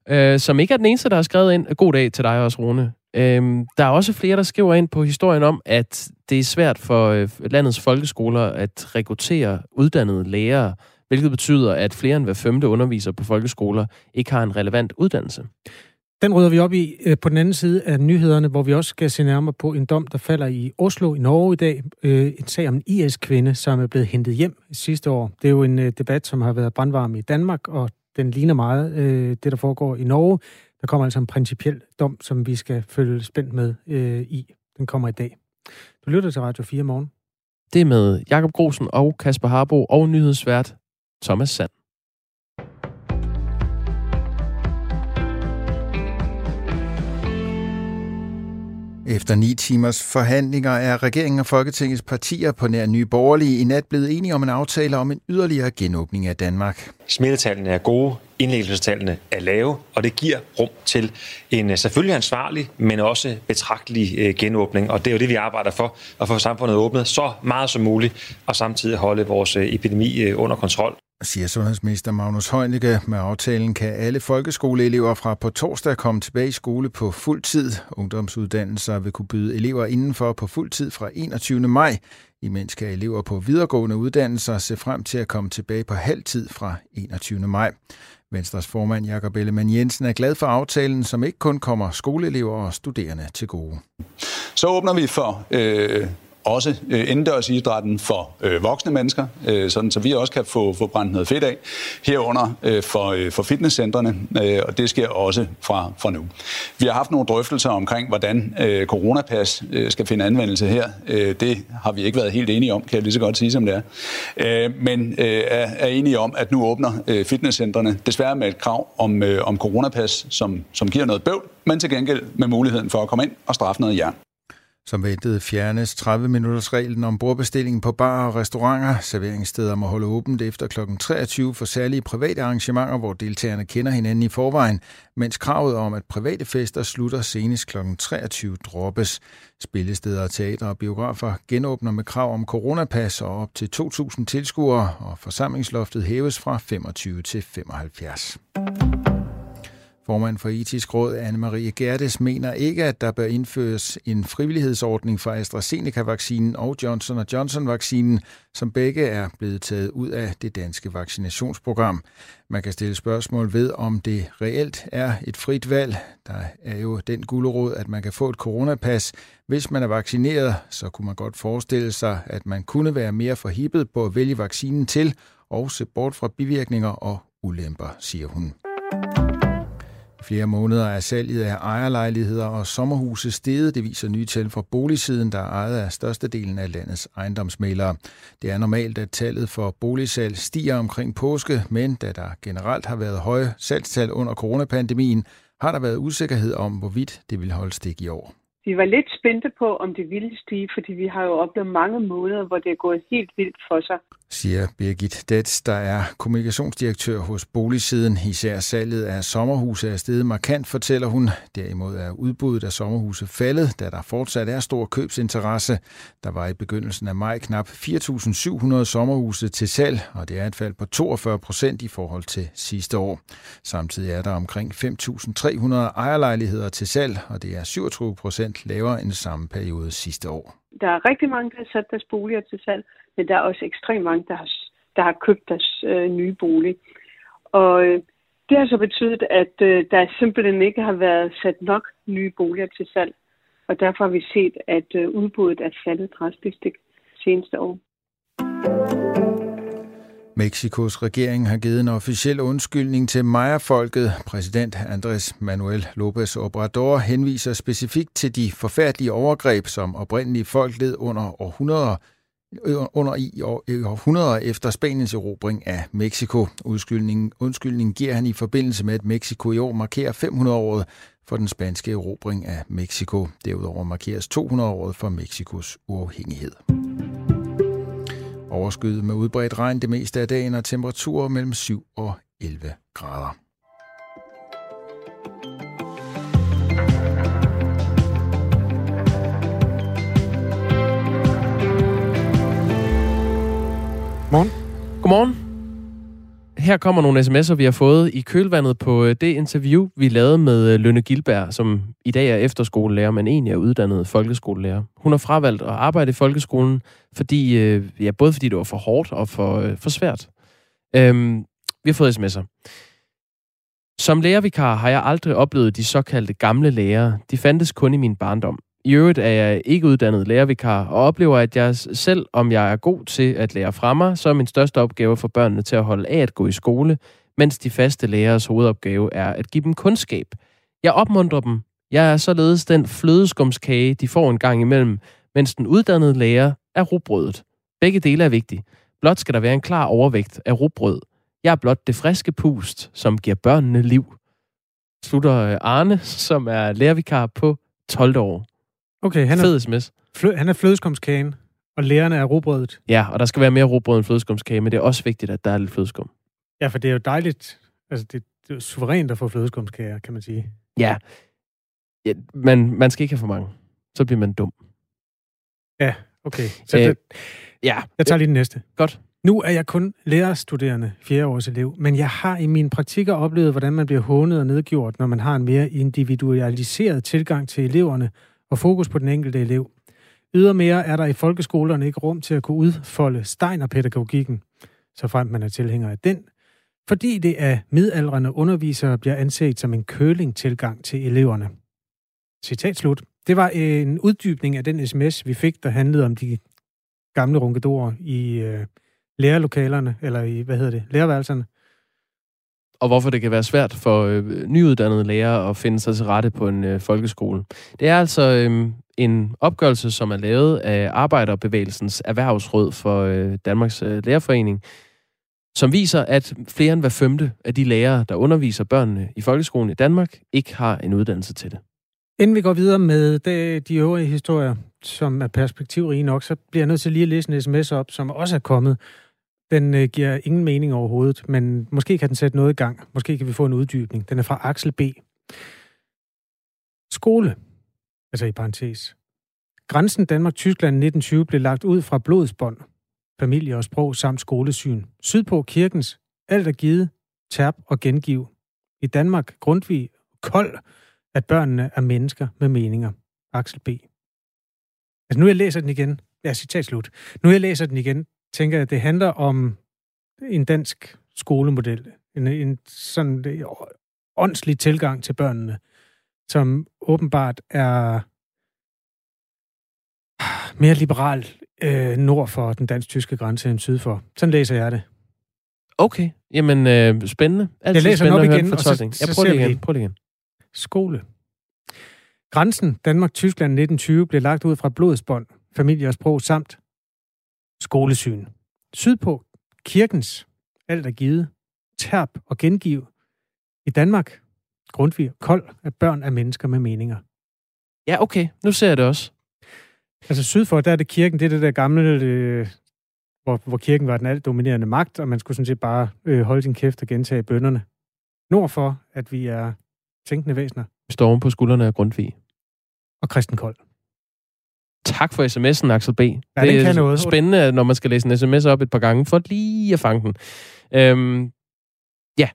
øh, som ikke er den eneste, der har skrevet ind. God dag til dig også, Rune. Øh, der er også flere, der skriver ind på historien om, at det er svært for øh, landets folkeskoler at rekruttere uddannede lærere, hvilket betyder, at flere end hver femte underviser på folkeskoler ikke har en relevant uddannelse. Den rydder vi op i øh, på den anden side af nyhederne, hvor vi også skal se nærmere på en dom, der falder i Oslo i Norge i dag. Øh, en sag om en IS-kvinde, som er blevet hentet hjem sidste år. Det er jo en øh, debat, som har været brandvarm i Danmark, og den ligner meget det, der foregår i Norge. Der kommer altså en principiel dom, som vi skal følge spændt med i. Den kommer i dag. Du lytter til Radio 4 morgen. Det er med Jakob Grosen og Kasper Harbo og nyhedsvært Thomas Sand. Efter ni timers forhandlinger er regeringen og Folketingets partier på nær nye borgerlige i nat blevet enige om en aftale om en yderligere genåbning af Danmark. Smittetallene er gode, indlæggelsestallene er lave, og det giver rum til en øh, selvfølgelig ansvarlig, men også betragtelig øh, genåbning. Og det er jo det, vi arbejder for, at få samfundet åbnet så meget som muligt, og samtidig holde vores øh, epidemi under kontrol siger sundhedsminister Magnus Heunicke. Med aftalen kan alle folkeskoleelever fra på torsdag komme tilbage i skole på fuld tid. Ungdomsuddannelser vil kunne byde elever indenfor på fuld tid fra 21. maj. Imens kan elever på videregående uddannelser se frem til at komme tilbage på halv tid fra 21. maj. Venstres formand Jakob Ellemann Jensen er glad for aftalen, som ikke kun kommer skoleelever og studerende til gode. Så åbner vi for øh, også øh, indendørsidrætten for øh, voksne mennesker, øh, sådan så vi også kan få, få brændt noget fedt af, herunder øh, for, øh, for fitnesscentrene, øh, og det sker også fra, fra nu. Vi har haft nogle drøftelser omkring, hvordan øh, coronapas øh, skal finde anvendelse her. Øh, det har vi ikke været helt enige om, kan jeg lige så godt sige, som det er. Øh, men øh, er, er enige om, at nu åbner øh, fitnesscentrene, desværre med et krav om, øh, om coronapas, som, som giver noget bøvl, men til gengæld med muligheden for at komme ind og straffe noget jern. Som ventet fjernes 30-minutters reglen om bordbestillingen på barer og restauranter. Serveringssteder må holde åbent efter kl. 23 for særlige private arrangementer, hvor deltagerne kender hinanden i forvejen, mens kravet om, at private fester slutter senest kl. 23 droppes. Spillesteder, teatre og biografer genåbner med krav om coronapas og op til 2.000 tilskuere, og forsamlingsloftet hæves fra 25 til 75. Formand for Etisk Råd, Anne-Marie Gerdes, mener ikke, at der bør indføres en frivillighedsordning for AstraZeneca-vaccinen og Johnson Johnson-vaccinen, som begge er blevet taget ud af det danske vaccinationsprogram. Man kan stille spørgsmål ved, om det reelt er et frit valg. Der er jo den gulderåd, at man kan få et coronapas. Hvis man er vaccineret, så kunne man godt forestille sig, at man kunne være mere forhippet på at vælge vaccinen til og se bort fra bivirkninger og ulemper, siger hun flere måneder er salget af ejerlejligheder og sommerhuse steget. Det viser nye tal fra boligsiden, der er ejet af størstedelen af landets ejendomsmalere. Det er normalt, at tallet for boligsalg stiger omkring påske, men da der generelt har været høje salgstal under coronapandemien, har der været usikkerhed om, hvorvidt det vil holde stik i år. Vi var lidt spændte på, om det ville stige, fordi vi har jo oplevet mange måneder, hvor det er gået helt vildt for sig. Siger Birgit Dets, der er kommunikationsdirektør hos Boligsiden. Især salget af sommerhuse er steget markant, fortæller hun. Derimod er udbuddet af sommerhuse faldet, da der fortsat er stor købsinteresse. Der var i begyndelsen af maj knap 4.700 sommerhuse til salg, og det er et fald på 42 procent i forhold til sidste år. Samtidig er der omkring 5.300 ejerlejligheder til salg, og det er 27 procent lavere end samme periode sidste år. Der er rigtig mange, der har sat deres boliger til salg, men der er også ekstremt mange, der har, der har købt deres øh, nye bolig. Og øh, det har så betydet, at øh, der simpelthen ikke har været sat nok nye boliger til salg. Og derfor har vi set, at øh, udbuddet er faldet drastisk det seneste år. Mexikos regering har givet en officiel undskyldning til Maya-folket. Præsident Andres Manuel López Obrador henviser specifikt til de forfærdelige overgreb, som oprindelige folk led under århundreder Øh, under i, år, århundreder efter Spaniens erobring af Mexico. Undskyldningen, undskyldningen giver han i forbindelse med, at Mexico i år markerer 500-året for den spanske erobring af Mexico. Derudover markeres 200-året for Mexikos uafhængighed. Overskyet med udbredt regn det meste af dagen og temperaturer mellem 7 og 11 grader. Godmorgen. Godmorgen. Her kommer nogle sms'er, vi har fået i kølvandet på øh, det interview, vi lavede med øh, Lønne Gilberg, som i dag er efterskolelærer, men egentlig er uddannet folkeskolelærer. Hun har fravalgt at arbejde i folkeskolen, fordi, øh, ja, både fordi det var for hårdt og for, for svært. Øhm, vi har fået sms'er. Som lærervikar har jeg aldrig oplevet de såkaldte gamle lærere. De fandtes kun i min barndom. I øvrigt er jeg ikke uddannet lærervikar, og oplever, at jeg selv, om jeg er god til at lære fra mig, så er min største opgave for børnene til at holde af at gå i skole, mens de faste lærers hovedopgave er at give dem kundskab. Jeg opmuntrer dem. Jeg er således den flødeskumskage, de får en gang imellem, mens den uddannede lærer er rugbrødet. Begge dele er vigtige. Blot skal der være en klar overvægt af rugbrød. Jeg er blot det friske pust, som giver børnene liv. Slutter øh, Arne, som er lærervikar på 12 år. Okay, han er, Fed sms. flø, han er flødeskumskagen, og lærerne er robrødet. Ja, og der skal være mere råbrød end flødeskumskage, men det er også vigtigt, at der er lidt flødeskum. Ja, for det er jo dejligt. Altså, det, det er suverænt at få flødeskumskager, kan man sige. Ja. ja man, man skal ikke have for mange. Så bliver man dum. Ja, okay. Så Øh, det, Ja, jeg tager lige den næste. godt. Nu er jeg kun lærerstuderende, fjerdeårs elev, men jeg har i mine praktikker oplevet, hvordan man bliver hånet og nedgjort, når man har en mere individualiseret tilgang til eleverne og fokus på den enkelte elev. Ydermere er der i folkeskolerne ikke rum til at kunne udfolde Steiner-pædagogikken, så frem man er tilhænger af den, fordi det af midaldrende undervisere bliver anset som en køling-tilgang til eleverne. Citat slut. Det var en uddybning af den sms, vi fik, der handlede om de gamle runkedorer i øh, lærerlokalerne, eller i, hvad hedder det, lærerværelserne og hvorfor det kan være svært for øh, nyuddannede lærere at finde sig til rette på en øh, folkeskole. Det er altså øh, en opgørelse, som er lavet af Arbejderbevægelsens Erhvervsråd for øh, Danmarks øh, Lærerforening, som viser, at flere end hver femte af de lærere, der underviser børnene i folkeskolen i Danmark, ikke har en uddannelse til det. Inden vi går videre med de, de øvrige historier, som er perspektivrige nok, så bliver jeg nødt til lige at læse en sms op, som også er kommet. Den øh, giver ingen mening overhovedet, men måske kan den sætte noget i gang. Måske kan vi få en uddybning. Den er fra Axel B. Skole, altså i parentes. Grænsen Danmark-Tyskland 1920 blev lagt ud fra blodsbånd, familie og sprog samt skolesyn. Sydpå kirkens, alt er givet, tab og gengiv. I Danmark, Grundtvig, kold, at børnene er mennesker med meninger. Axel B. Altså nu jeg læser den igen, ja, citat slut. Nu jeg læser den igen, tænker jeg, at det handler om en dansk skolemodel. En, en sådan øh, åndslig tilgang til børnene, som åbenbart er mere liberal øh, nord for den dansk-tyske grænse end syd for. Sådan læser jeg det. Okay, jamen øh, spændende. Altid Jeg læser den spændende op igen, en og så- så Jeg prøver det igen. Prøv det igen. Skole. Grænsen Danmark-Tyskland 1920 blev lagt ud fra blodsbånd, familie og sprog samt skolesyn. Sydpå kirkens, alt er givet, terp og gengiv. I Danmark, Grundtvig, kold, at børn er mennesker med meninger. Ja, okay. Nu ser jeg det også. Altså sydfor, der er det kirken, det er det der gamle, øh, hvor, hvor kirken var den alt dominerende magt, og man skulle sådan set bare øh, holde sin kæft og gentage bønderne. Nordfor, at vi er tænkende væsener, oven på skuldrene af Grundtvig. og kristen kold. Tak for sms'en, Axel B. Ja, det er noget. spændende, når man skal læse en sms op et par gange, for lige at fange den. Øhm, ja,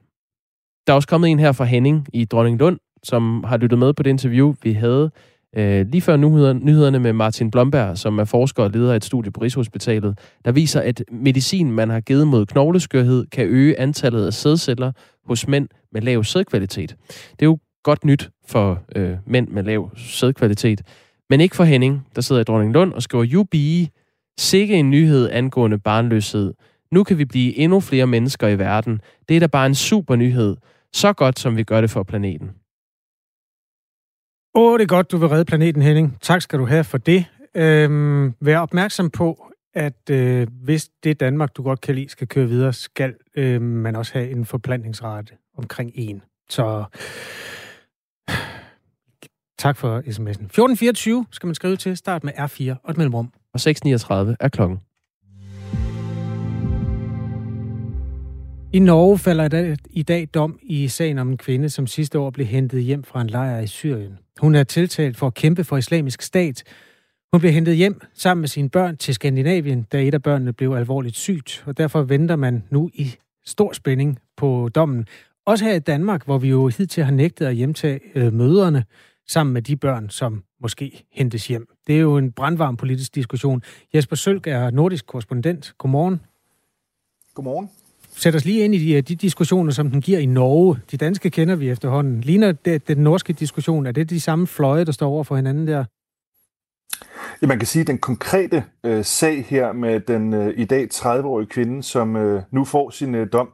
der er også kommet en her fra Henning i Dronninglund, som har lyttet med på det interview, vi havde øh, lige før nyhederne, nyhederne med Martin Blomberg, som er forsker og leder af et studie på Rigshospitalet, der viser, at medicin, man har givet mod knogleskørhed, kan øge antallet af sædceller hos mænd med lav sædkvalitet. Det er jo godt nyt for øh, mænd med lav sædkvalitet, men ikke for Henning, der sidder i Dronning Lund og skriver, Jubi, sikke en nyhed angående barnløshed. Nu kan vi blive endnu flere mennesker i verden. Det er da bare en super nyhed. Så godt, som vi gør det for planeten. Åh, oh, det er godt, du vil redde planeten, Henning. Tak skal du have for det. Øhm, vær opmærksom på, at øh, hvis det Danmark, du godt kan lide, skal køre videre, skal øh, man også have en forplantningsrate omkring en. Så tak for sms'en. 1424 skal man skrive til. Start med R4 og et mellemrum. Og 6.39 er klokken. I Norge falder i dag, i dag dom i sagen om en kvinde, som sidste år blev hentet hjem fra en lejr i Syrien. Hun er tiltalt for at kæmpe for islamisk stat. Hun blev hentet hjem sammen med sine børn til Skandinavien, da et af børnene blev alvorligt sygt, og derfor venter man nu i stor spænding på dommen. Også her i Danmark, hvor vi jo hidtil har nægtet at hjemtage øh, møderne sammen med de børn, som måske hentes hjem. Det er jo en brandvarm politisk diskussion. Jesper Sølk er nordisk korrespondent. Godmorgen. Godmorgen. Sæt os lige ind i de, de diskussioner, som den giver i Norge. De danske kender vi efterhånden. Ligner det, den norske diskussion, er det de samme fløje, der står over for hinanden der? Ja, man kan sige, at den konkrete øh, sag her med den øh, i dag 30-årige kvinde, som øh, nu får sin øh, dom,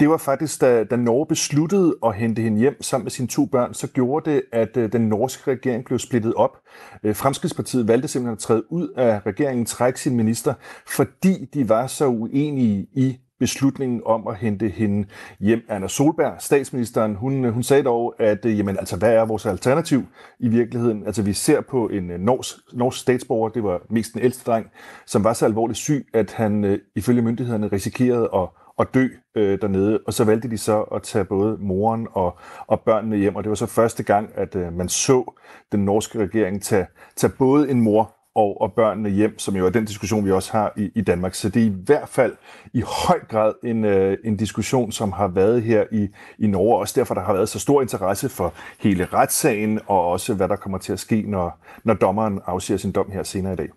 det var faktisk, da, da Norge besluttede at hente hende hjem sammen med sine to børn, så gjorde det, at øh, den norske regering blev splittet op. Øh, Fremskridspartiet valgte simpelthen at træde ud af regeringen, trække sin minister, fordi de var så uenige i beslutningen om at hente hende hjem. Anna Solberg, statsministeren, hun, øh, hun sagde dog, at øh, jamen, altså, hvad er vores alternativ i virkeligheden? Altså vi ser på en øh, norsk, norsk statsborger, det var mest den ældste dreng, som var så alvorligt syg, at han ifølge myndighederne risikerede at at dø øh, dernede, og så valgte de så at tage både moren og, og børnene hjem, og det var så første gang, at øh, man så den norske regering tage, tage både en mor og, og børnene hjem, som jo er den diskussion, vi også har i, i Danmark. Så det er i hvert fald i høj grad en, øh, en diskussion, som har været her i, i Norge, også derfor, der har været så stor interesse for hele retssagen, og også hvad der kommer til at ske, når, når dommeren afsiger sin dom her senere i dag.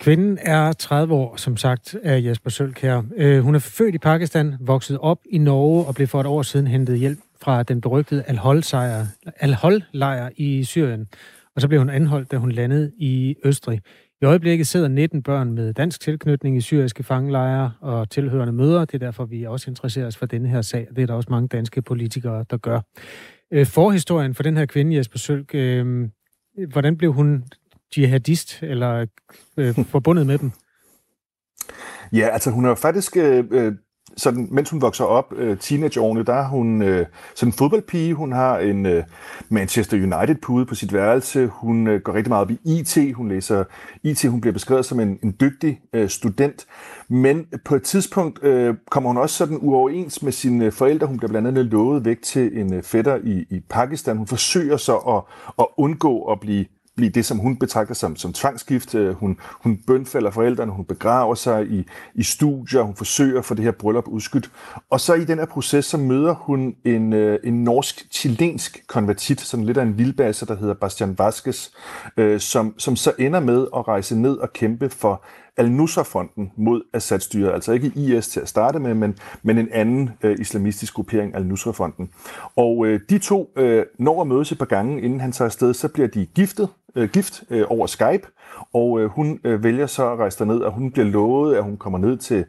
Kvinden er 30 år, som sagt, af Jesper Sølkær. Øh, hun er født i Pakistan, vokset op i Norge og blev for et år siden hentet hjælp fra den berygtede Al-Hol-lejr i Syrien. Og så blev hun anholdt, da hun landede i Østrig. I øjeblikket sidder 19 børn med dansk tilknytning i syriske fangelejre og tilhørende møder. Det er derfor, vi også interesserer os for denne her sag. Det er der også mange danske politikere, der gør. Øh, forhistorien for den her kvinde, Jesper Sølk, øh, hvordan blev hun jihadist eller øh, forbundet med dem? Ja, altså hun er faktisk øh, øh sådan, mens hun vokser op, øh, teenageårene, der er hun øh, sådan en fodboldpige. Hun har en øh, Manchester United-pude på sit værelse. Hun øh, går rigtig meget op i IT. Hun læser IT. Hun bliver beskrevet som en, en dygtig øh, student. Men på et tidspunkt øh, kommer hun også sådan uoverens med sine forældre. Hun bliver blandt andet lovet væk til en øh, fætter i, i Pakistan. Hun forsøger så at, at undgå at blive blive det, som hun betragter som, som tvangsgift. Øh, hun, hun bønfælder forældrene, hun begraver sig i, i studier, hun forsøger at få det her bryllup udskydt. Og så i den her proces, så møder hun en, øh, en norsk-chilensk konvertit, sådan lidt af en vildbasse, der hedder Bastian Vasquez, øh, som, som så ender med at rejse ned og kæmpe for Al-Nusra-fronten mod Assad-styret. Altså ikke IS til at starte med, men, men en anden øh, islamistisk gruppering, Al-Nusra-fronten. Og øh, de to øh, når at mødes et par gange, inden han tager afsted, så bliver de giftet, øh, gift øh, over Skype, og øh, hun øh, vælger så at rejse ned, og hun bliver lovet, at hun kommer ned til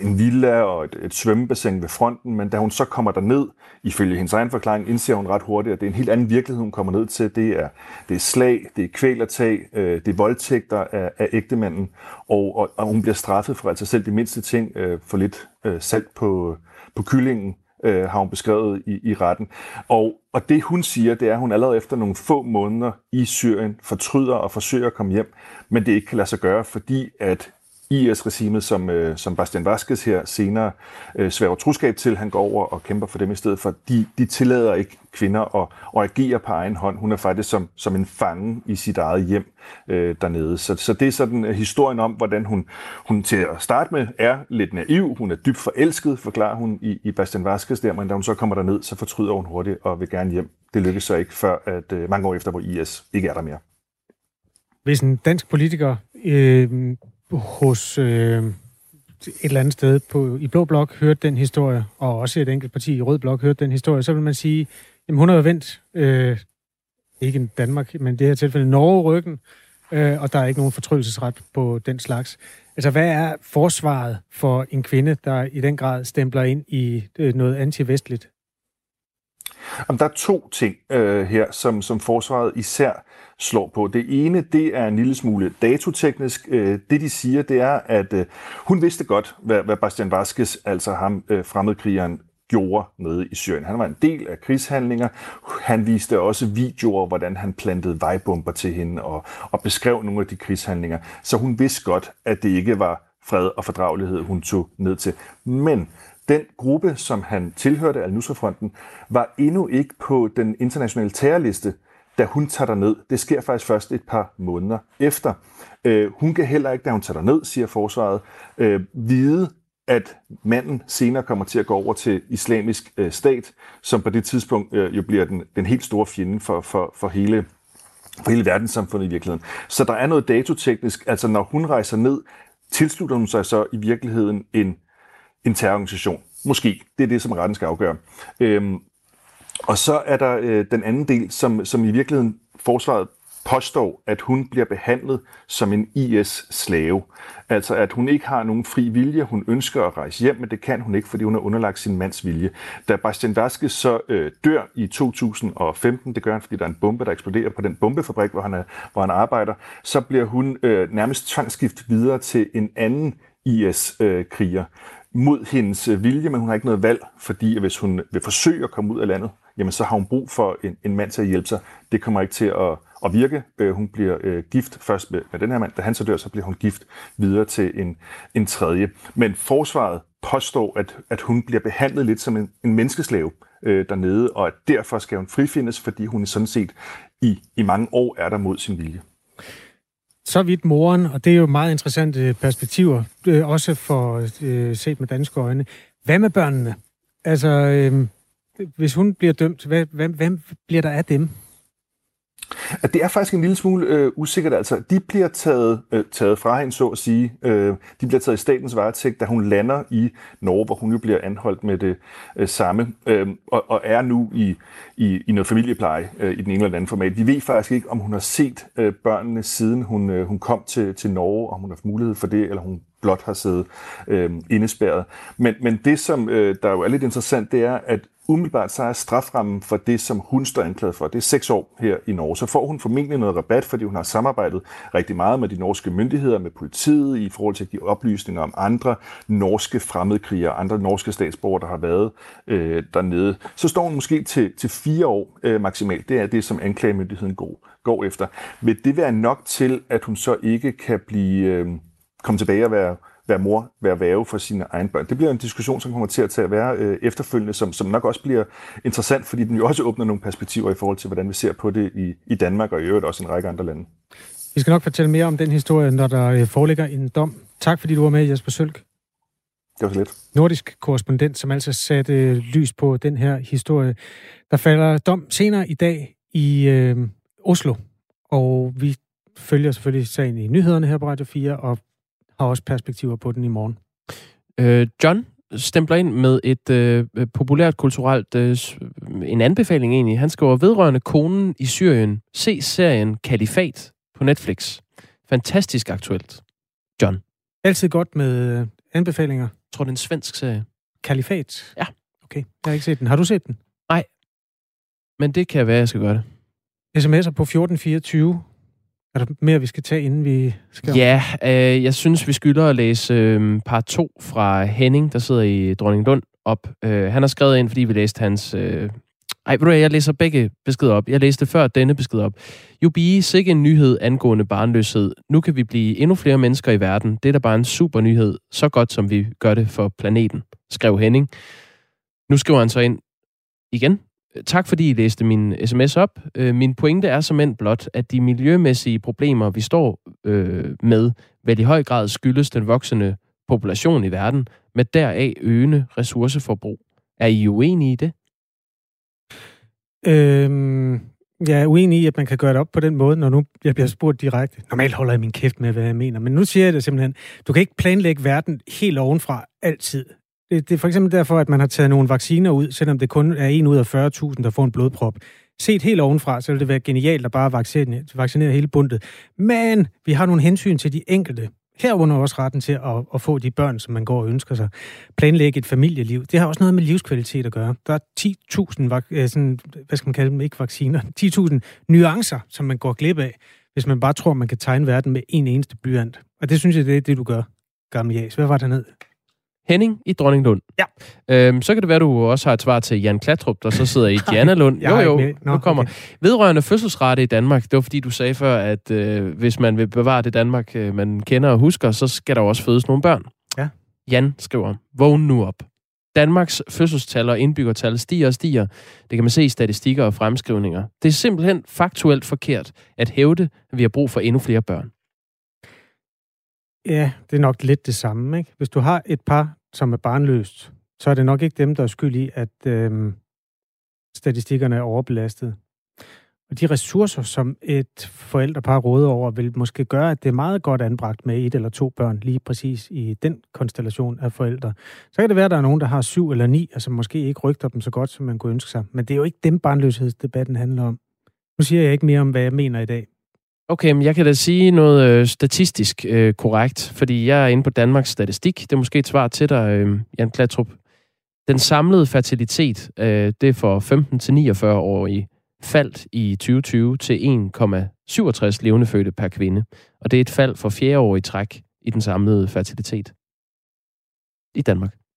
en villa og et, et svømmebassin ved fronten, men da hun så kommer der ned, ifølge hendes egen forklaring, indser hun ret hurtigt, at det er en helt anden virkelighed, hun kommer ned til. Det er, det er slag, det er kvælertag, øh, det er voldtægter af, af ægtemanden, og, og, og hun bliver straffet for altså selv de mindste ting, øh, for lidt øh, salt på, på kyllingen, øh, har hun beskrevet i, i retten. Og, og det hun siger, det er, at hun allerede efter nogle få måneder i Syrien fortryder og forsøger at komme hjem, men det ikke kan lade sig gøre, fordi at IS-regimet, som, øh, som Bastian Vasquez her senere øh, sværger truskab til. Han går over og kæmper for dem i stedet for. De, de tillader ikke kvinder at, at agere på egen hånd. Hun er faktisk som, som en fange i sit eget hjem øh, dernede. Så, så det er sådan øh, historien om, hvordan hun, hun til at starte med er lidt naiv. Hun er dybt forelsket, forklarer hun i, i Bastian Vasquez der, men da hun så kommer derned, så fortryder hun hurtigt og vil gerne hjem. Det lykkes så ikke før at øh, mange år efter, hvor IS ikke er der mere. Hvis en dansk politiker øh, hos øh, et eller andet sted på, i Blå Blok hørte den historie, og også et enkelt parti i Rød Blok hørte den historie, så vil man sige, jamen hun har jo vendt, øh, ikke Danmark, men det her tilfælde Norge ryggen, øh, og der er ikke nogen fortrydelsesret på den slags. Altså, hvad er forsvaret for en kvinde, der i den grad stempler ind i øh, noget antivestligt? Jamen, der er to ting øh, her, som, som forsvaret især slår på. Det ene, det er en lille smule datoteknisk. Øh, det, de siger, det er, at øh, hun vidste godt, hvad, hvad Bastian Vasquez, altså ham øh, fremmedkrigeren, gjorde nede i Syrien. Han var en del af krigshandlinger. Han viste også videoer, hvordan han plantede vejbomber til hende og, og beskrev nogle af de krigshandlinger. Så hun vidste godt, at det ikke var fred og fordragelighed, hun tog ned til. Men den gruppe, som han tilhørte, Al-Nusra-fronten, var endnu ikke på den internationale terrorliste, da hun tager ned. Det sker faktisk først et par måneder efter. Øh, hun kan heller ikke, da hun tager ned, siger forsvaret, øh, vide, at manden senere kommer til at gå over til islamisk øh, stat, som på det tidspunkt øh, jo bliver den, den helt store fjende for, for, for hele for hele verdenssamfundet i virkeligheden. Så der er noget datoteknisk, altså når hun rejser ned, tilslutter hun sig så i virkeligheden en, en terrororganisation. Måske. Det er det, som retten skal afgøre. Øhm, og så er der øh, den anden del, som, som i virkeligheden forsvaret påstår, at hun bliver behandlet som en IS-slave. Altså at hun ikke har nogen fri vilje, hun ønsker at rejse hjem, men det kan hun ikke, fordi hun har underlagt sin mands vilje. Da Bastian Vaske så øh, dør i 2015, det gør han, fordi der er en bombe, der eksploderer på den bombefabrik, hvor han, er, hvor han arbejder, så bliver hun øh, nærmest tvangsgift videre til en anden IS-kriger. Øh, mod hendes øh, vilje, men hun har ikke noget valg, fordi hvis hun vil forsøge at komme ud af landet, jamen så har hun brug for en, en mand til at hjælpe sig. Det kommer ikke til at, at virke. Øh, hun bliver øh, gift først med, med den her mand. Da han så dør, så bliver hun gift videre til en, en tredje. Men forsvaret påstår, at, at hun bliver behandlet lidt som en, en menneskeslave øh, dernede, og at derfor skal hun frifindes, fordi hun sådan set i, i mange år er der mod sin vilje. Så vidt moren, og det er jo meget interessante øh, perspektiver, øh, også for øh, set med danske øjne. Hvad med børnene? Altså, øh, hvis hun bliver dømt, hvad, hvem, hvem bliver der af dem? At det er faktisk en lille smule øh, usikkert. Altså, de bliver taget, øh, taget fra hende, så at sige. Øh, de bliver taget i statens varetægt, da hun lander i Norge, hvor hun jo bliver anholdt med det øh, samme, øh, og, og er nu i, i, i noget familiepleje øh, i den ene eller anden format. Vi ved faktisk ikke, om hun har set øh, børnene, siden hun, øh, hun kom til, til Norge, om hun har haft mulighed for det, eller hun blot har siddet øh, indespærret. Men, men det, som øh, der jo er lidt interessant, det er, at umiddelbart så er straframmen for det, som hun står anklaget for, det er seks år her i Norge. Så får hun formentlig noget rabat, fordi hun har samarbejdet rigtig meget med de norske myndigheder, med politiet, i forhold til de oplysninger om andre norske fremmedkrigere, andre norske statsborgere, der har været øh, dernede. Så står hun måske til, til fire år øh, maksimalt. Det er det, som anklagemyndigheden går, går efter. Vil det være nok til, at hun så ikke kan blive... Øh, komme tilbage og være, være mor, være væve for sine egne børn. Det bliver en diskussion, som kommer til at, tage at være øh, efterfølgende, som, som nok også bliver interessant, fordi den jo også åbner nogle perspektiver i forhold til, hvordan vi ser på det i, i Danmark og i øvrigt også en række andre lande. Vi skal nok fortælle mere om den historie, når der øh, foreligger en dom. Tak fordi du var med, Jesper Sølk. Det var så lidt. Nordisk korrespondent, som altså satte øh, lys på den her historie. Der falder dom senere i dag i øh, Oslo, og vi følger selvfølgelig sagen i nyhederne her på Radio 4, og har også perspektiver på den i morgen. Øh, John stempler ind med et øh, populært kulturelt, øh, en anbefaling egentlig. Han skriver, vedrørende konen i Syrien, se serien Kalifat på Netflix. Fantastisk aktuelt. John. Altid godt med øh, anbefalinger. Jeg tror, det er en svensk serie. Kalifat? Ja. Okay, jeg har ikke set den. Har du set den? Nej. Men det kan være, jeg skal gøre det. SMS'er på 1424. Er der mere, vi skal tage, inden vi skal... Ja, øh, jeg synes, vi skylder at læse øh, part 2 fra Henning, der sidder i Dronninglund, op. Øh, han har skrevet ind, fordi vi læste hans... Øh... Ej, ved du jeg læser begge beskeder op. Jeg læste før denne besked op. Jubi, sikke en nyhed angående barnløshed. Nu kan vi blive endnu flere mennesker i verden. Det er da bare en super nyhed. Så godt, som vi gør det for planeten, skrev Henning. Nu skriver han så ind igen, Tak fordi I læste min sms op. Øh, min pointe er som end blot, at de miljømæssige problemer, vi står øh, med, vel i høj grad skyldes den voksende population i verden, med deraf øgende ressourceforbrug. Er I uenige i det? Øhm, jeg er uenig i, at man kan gøre det op på den måde, når nu jeg bliver spurgt direkte. Normalt holder jeg min kæft med, hvad jeg mener, men nu siger jeg det simpelthen. Du kan ikke planlægge verden helt ovenfra altid. Det, det er for eksempel derfor, at man har taget nogle vacciner ud, selvom det kun er en ud af 40.000, der får en blodprop. Set helt ovenfra, så ville det være genialt at bare vaccinere, vaccinere hele bundet. Men vi har nogle hensyn til de enkelte. Herunder også retten til at, at få de børn, som man går og ønsker sig. Planlægge et familieliv. Det har også noget med livskvalitet at gøre. Der er 10.000, øh, sådan, hvad skal man kalde dem, ikke vacciner, [LAUGHS] 10.000 nuancer, som man går glip af, hvis man bare tror, man kan tegne verden med en eneste blyant. Og det synes jeg, det er det, du gør, gamle Jas. Hvad var der ned? Henning i Dronninglund. Ja. Øhm, så kan det være, du også har et svar til Jan Klatrup, der så [LAUGHS] sidder i Lund. jo, jo, Nå, nu kommer. Okay. Vedrørende fødselsrate i Danmark, det var fordi, du sagde før, at øh, hvis man vil bevare det Danmark, øh, man kender og husker, så skal der også fødes nogle børn. Ja. Jan skriver, vågn nu op. Danmarks fødselstal og indbyggertal stiger og stiger. Det kan man se i statistikker og fremskrivninger. Det er simpelthen faktuelt forkert at hævde, at vi har brug for endnu flere børn. Ja, det er nok lidt det samme. Ikke? Hvis du har et par, som er barnløst, så er det nok ikke dem, der er skyld i, at øh, statistikkerne er overbelastet. Og de ressourcer, som et forældrepar råder over, vil måske gøre, at det er meget godt anbragt med et eller to børn, lige præcis i den konstellation af forældre. Så kan det være, at der er nogen, der har syv eller ni, som måske ikke rygter dem så godt, som man kunne ønske sig. Men det er jo ikke dem, barnløshedsdebatten handler om. Nu siger jeg ikke mere om, hvad jeg mener i dag. Okay, men jeg kan da sige noget øh, statistisk øh, korrekt, fordi jeg er inde på Danmarks Statistik. Det er måske et svar til dig, øh, Jan Klatrup. Den samlede fertilitet, øh, det er for 15-49-årige, faldt i 2020 til 1,67 levende fødte per kvinde. Og det er et fald for fjerde år i træk i den samlede fertilitet. i Danmark.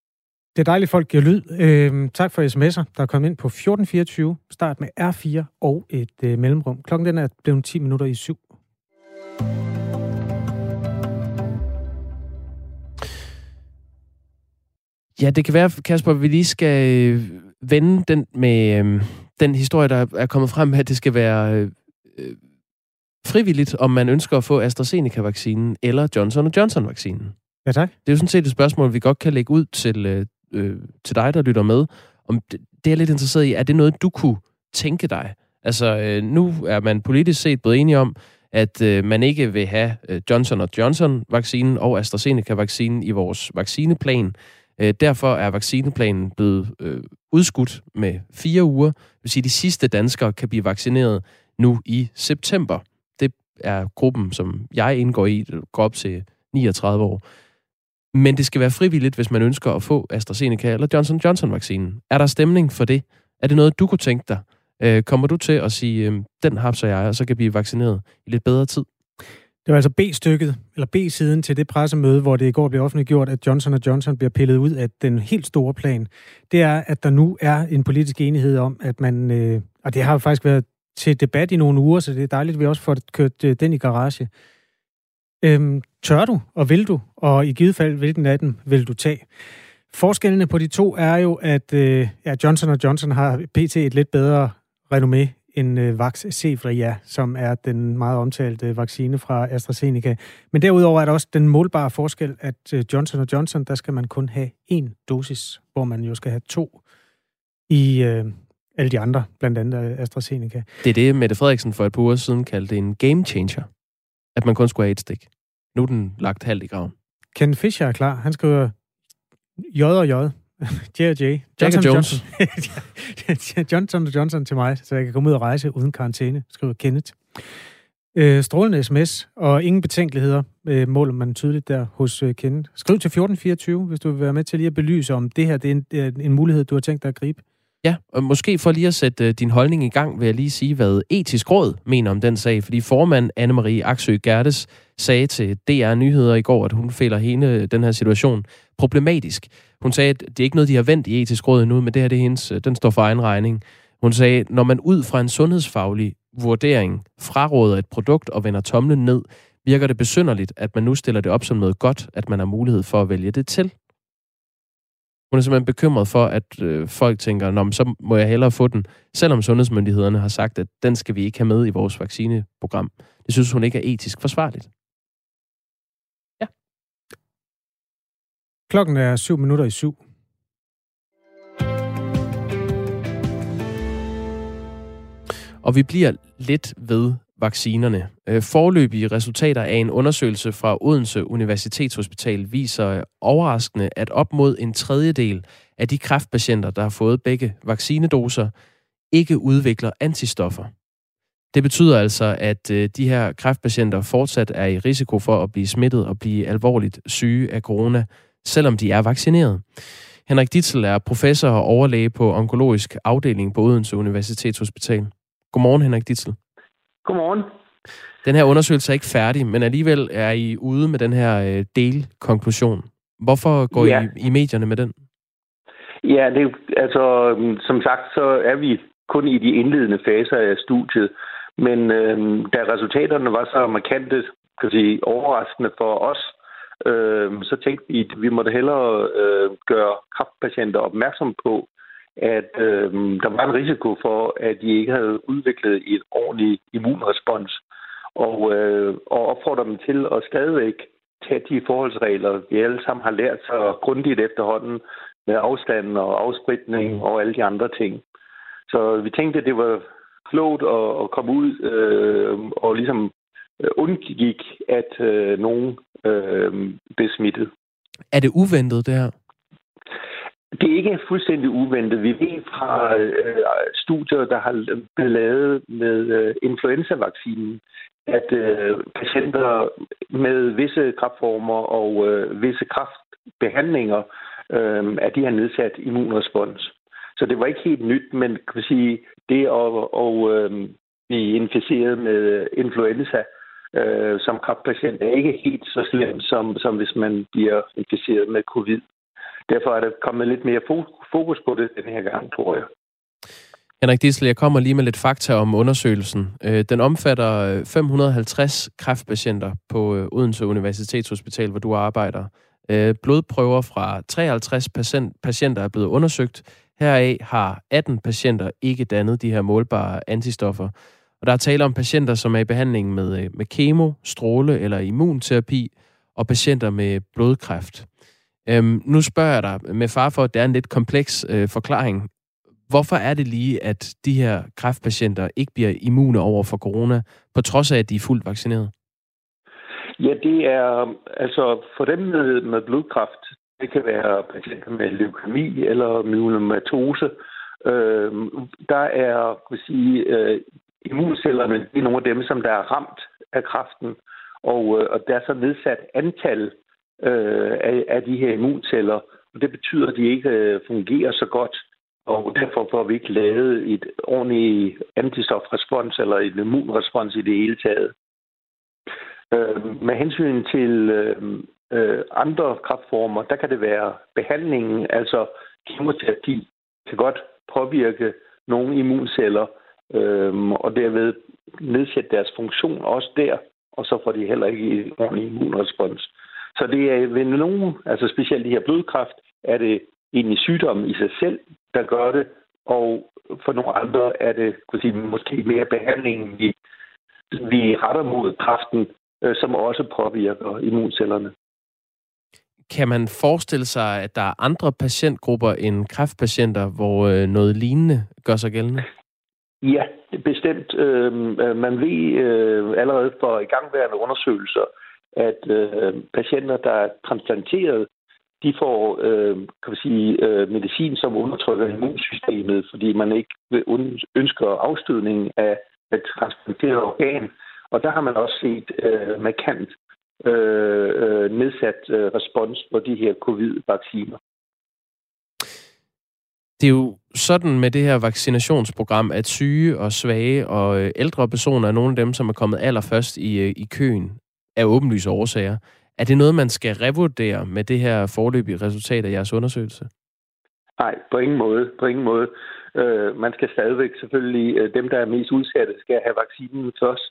Det er dejligt, folk giver lyd. Øh, tak for sms'er, der er kommet ind på 1424. Start med R4 og et øh, mellemrum. Klokken den er blevet 10 minutter i syv. Ja, det kan være, Kasper, vi lige skal øh, vende den med øh, den historie, der er kommet frem, at det skal være øh, øh, frivilligt, om man ønsker at få AstraZeneca-vaccinen eller Johnson Johnson-vaccinen. Ja, tak. Det er jo sådan set et spørgsmål, vi godt kan lægge ud til, øh, øh, til dig, der lytter med. Om det, det er jeg lidt interesseret i. Er det noget, du kunne tænke dig? Altså, øh, nu er man politisk set blevet enige om, at øh, man ikke vil have øh, Johnson Johnson-vaccinen og AstraZeneca-vaccinen i vores vaccineplan. Øh, derfor er vaccineplanen blevet øh, udskudt med fire uger. Det vil sige, at de sidste danskere kan blive vaccineret nu i september. Det er gruppen, som jeg indgår i, der går op til 39 år. Men det skal være frivilligt, hvis man ønsker at få AstraZeneca eller Johnson Johnson-vaccinen. Er der stemning for det? Er det noget, du kunne tænke dig? Øh, kommer du til at sige, øh, den hapser jeg, og så kan blive vaccineret i lidt bedre tid? Det var altså B-stykket, eller B-siden til det pressemøde, hvor det i går blev offentliggjort, at Johnson Johnson bliver pillet ud af den helt store plan. Det er, at der nu er en politisk enighed om, at man, øh, og det har jo faktisk været til debat i nogle uger, så det er dejligt, at vi også får kørt øh, den i garage. Øhm, tør du, og vil du, og i givet fald, hvilken af dem vil du tage? Forskellene på de to er jo, at øh, ja, Johnson Johnson har pt. et lidt bedre renommé end øh, Vax Cefria, som er den meget omtalte vaccine fra AstraZeneca. Men derudover er der også den målbare forskel, at øh, Johnson Johnson, der skal man kun have én dosis, hvor man jo skal have to i øh, alle de andre, blandt andet AstraZeneca. Det er det, Mette Frederiksen for et par uger siden kaldte en game changer, at man kun skulle have et stik. Nu er den lagt halvt i graven. Ken Fischer er klar. Han skriver J og J. [LAUGHS] J og J. Johnson Jones. Johnson. [LAUGHS] Johnson Johnson til mig, så jeg kan komme ud og rejse uden karantæne, skriver Kenneth. Øh, strålende sms, og ingen betænkeligheder øh, måler man tydeligt der hos øh, Kenneth. Skriv til 1424, hvis du vil være med til lige at belyse, om det her det er en, er en mulighed, du har tænkt dig at gribe. Ja, og måske for lige at sætte øh, din holdning i gang, vil jeg lige sige, hvad etisk råd mener om den sag. Fordi formand Anne-Marie Aksø Gertes sagde til DR Nyheder i går, at hun føler hele øh, den her situation problematisk. Hun sagde, at det er ikke noget, de har vendt i etisk råd endnu, men det her det er hendes, øh, den står for egen regning. Hun sagde, når man ud fra en sundhedsfaglig vurdering fraråder et produkt og vender tomlen ned, virker det besynderligt, at man nu stiller det op som noget godt, at man har mulighed for at vælge det til. Hun er simpelthen bekymret for, at øh, folk tænker, Nå, så må jeg hellere få den, selvom sundhedsmyndighederne har sagt, at den skal vi ikke have med i vores vaccineprogram. Det synes hun ikke er etisk forsvarligt. Ja. Klokken er syv minutter i syv. Og vi bliver lidt ved vaccinerne. Øh, Forløbige resultater af en undersøgelse fra Odense Universitetshospital viser overraskende, at op mod en tredjedel af de kræftpatienter, der har fået begge vaccinedoser, ikke udvikler antistoffer. Det betyder altså, at øh, de her kræftpatienter fortsat er i risiko for at blive smittet og blive alvorligt syge af corona, selvom de er vaccineret. Henrik Ditzel er professor og overlæge på onkologisk afdeling på Odense Universitetshospital. Godmorgen, Henrik Ditzel. Godmorgen. Den her undersøgelse er ikke færdig, men alligevel er I ude med den her øh, delkonklusion. Hvorfor går ja. I i medierne med den? Ja, det er altså, som sagt, så er vi kun i de indledende faser af studiet. Men øh, da resultaterne var så markante, kan sige, overraskende for os, øh, så tænkte vi, at vi måtte hellere øh, gøre kraftpatienter opmærksom på, at øh, der var en risiko for, at de ikke havde udviklet et ordentligt immunrespons, og, øh, og opfordre dem til at stadigvæk tage de forholdsregler, vi alle sammen har lært så grundigt efterhånden med afstand og afspritning og alle de andre ting. Så vi tænkte, at det var klogt at, at komme ud øh, og ligesom øh, undgik, at øh, nogen øh, blev smittet. Er det uventet, det her? Det er ikke fuldstændig uventet. Vi ved fra øh, studier, der har blevet lavet med øh, influenzavaccinen, at øh, patienter med visse kraftformer og øh, visse kraftbehandlinger, øh, at de har nedsat immunrespons. Så det var ikke helt nyt, men kan man sige, det at, at øh, blive inficeret med influenza øh, som kraftpatient er ikke helt så slemt, som, som hvis man bliver inficeret med covid derfor er der kommet lidt mere fokus på det den her gang, tror jeg. Henrik Dissel, jeg kommer lige med lidt fakta om undersøgelsen. Øh, den omfatter øh, 550 kræftpatienter på øh, Odense Universitetshospital, hvor du arbejder. Blodprøver fra 53 patienter er blevet undersøgt. Heraf har 18 patienter ikke dannet de her målbare antistoffer. Og der er tale om patienter, som er i behandling med, med kemo, stråle eller immunterapi, og patienter med blodkræft. Øhm, nu spørger jeg dig med far for, at det er en lidt kompleks øh, forklaring. Hvorfor er det lige, at de her kræftpatienter ikke bliver immune over for corona, på trods af, at de er fuldt vaccineret? Ja, det er altså for dem med, med blodkræft, det kan være patienter med leukemi eller myelomatose, øh, der er, kan sige, øh, immuncellerne, det er nogle af dem, som der er ramt af kræften, og, øh, og der er så nedsat antal øh, af, af de her immunceller, og det betyder, at de ikke øh, fungerer så godt og derfor får vi ikke lavet et ordentligt antistofrespons eller et immunrespons i det hele taget. Øh, med hensyn til øh, øh, andre kraftformer, der kan det være behandlingen, altså kemoterapi, kan godt påvirke nogle immunceller, øh, og derved nedsætte deres funktion også der, og så får de heller ikke en ordentlig immunrespons. Så det er ved nogen, altså specielt de her blodkræft, er det egentlig sygdommen i sig selv, der gør det, og for nogle andre er det kunne sige, måske mere behandlingen, vi, vi retter mod kræften, øh, som også påvirker immuncellerne. Kan man forestille sig, at der er andre patientgrupper end kræftpatienter, hvor øh, noget lignende gør sig gældende? Ja, bestemt. Øh, man ved øh, allerede for igangværende undersøgelser, at øh, patienter, der er transplanteret, de får øh, kan man sige, øh, medicin, som undertrykker immunsystemet, fordi man ikke ønsker afstødning af et transplanteret organ. Og der har man også set øh, markant øh, øh, nedsat øh, respons på de her covid-vacciner. Det er jo sådan med det her vaccinationsprogram, at syge og svage og øh, ældre personer er nogle af dem, som er kommet allerførst i, øh, i køen af åbenlyse årsager. Er det noget, man skal revurdere med det her forløbige resultat af jeres undersøgelse? Nej, på ingen måde. På ingen måde. Øh, man skal stadigvæk selvfølgelig, øh, dem der er mest udsatte, skal have vaccinen først.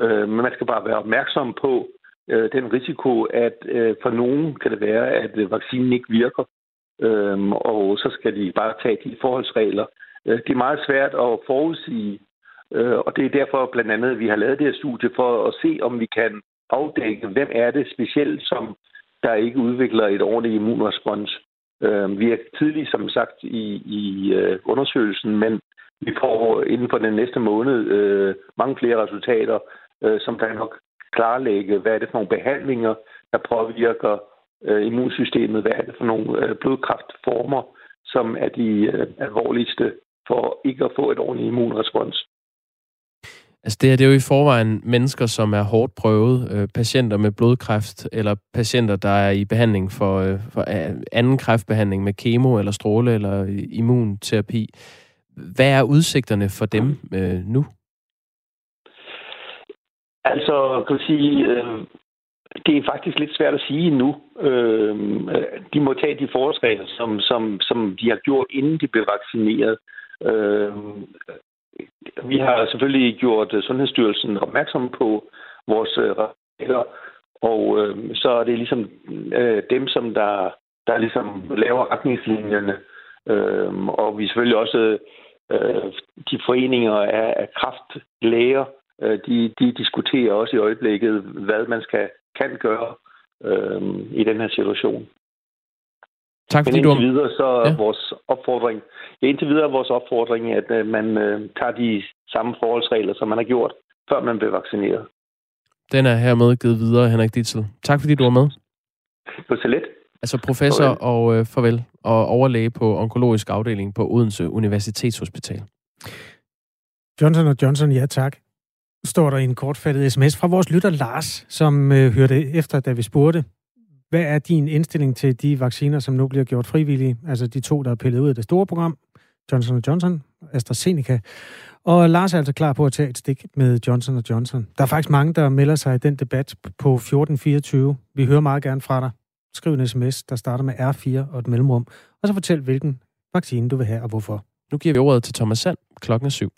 Øh, men man skal bare være opmærksom på øh, den risiko, at øh, for nogen kan det være, at øh, vaccinen ikke virker. Øh, og så skal de bare tage de forholdsregler. Øh, det er meget svært at forudsige, øh, og det er derfor blandt andet, at vi har lavet det her studie for at se, om vi kan afdække, hvem er det specielt, som der ikke udvikler et ordentligt immunrespons. Øh, vi er tidligt, som sagt, i, i øh, undersøgelsen, men vi får inden for den næste måned øh, mange flere resultater, øh, som kan nok klarlægge, hvad er det for nogle behandlinger, der påvirker øh, immunsystemet, hvad er det for nogle øh, blodkræftformer, som er de øh, alvorligste for ikke at få et ordentligt immunrespons. Altså det, her, det er jo i forvejen mennesker, som er hårdt prøvet, øh, patienter med blodkræft, eller patienter, der er i behandling for, øh, for øh, anden kræftbehandling med kemo, eller stråle, eller øh, immunterapi. Hvad er udsigterne for dem øh, nu? Altså, kan sige, øh, det er faktisk lidt svært at sige nu. Øh, de må tage de forholdsregler, som, som, som de har gjort, inden de blev vaccineret. Øh, vi har selvfølgelig gjort øh, Sundhedsstyrelsen opmærksom på vores øh, regler, og øh, så er det ligesom øh, dem, som der, der ligesom laver retningslinjerne. Øh, og vi er selvfølgelig også øh, de foreninger af, af kraftlæger, øh, de, de diskuterer også i øjeblikket, hvad man skal kan gøre øh, i den her situation. Tak fordi Men indtil videre så er ja. vores opfordring, ja, indtil videre er vores opfordring, at uh, man uh, tager de samme forholdsregler, som man har gjort, før man blev vaccineret. Den er hermed givet videre, Henrik Ditzel. Tak fordi du var med. På så lidt. Altså professor farvel. og øh, farvel, og overlæge på onkologisk afdeling på Odense Universitetshospital. Johnson Johnson, ja tak. Står der i en kortfattet sms fra vores lytter Lars, som øh, hørte efter, da vi spurgte, hvad er din indstilling til de vacciner, som nu bliver gjort frivillige? Altså de to, der er pillet ud af det store program, Johnson Johnson, AstraZeneca. Og Lars er altså klar på at tage et stik med Johnson Johnson. Der er faktisk mange, der melder sig i den debat på 1424. Vi hører meget gerne fra dig. Skriv en sms, der starter med R4 og et mellemrum, og så fortæl, hvilken vaccine du vil have og hvorfor. Nu giver vi ordet til Thomas Sand klokken 7.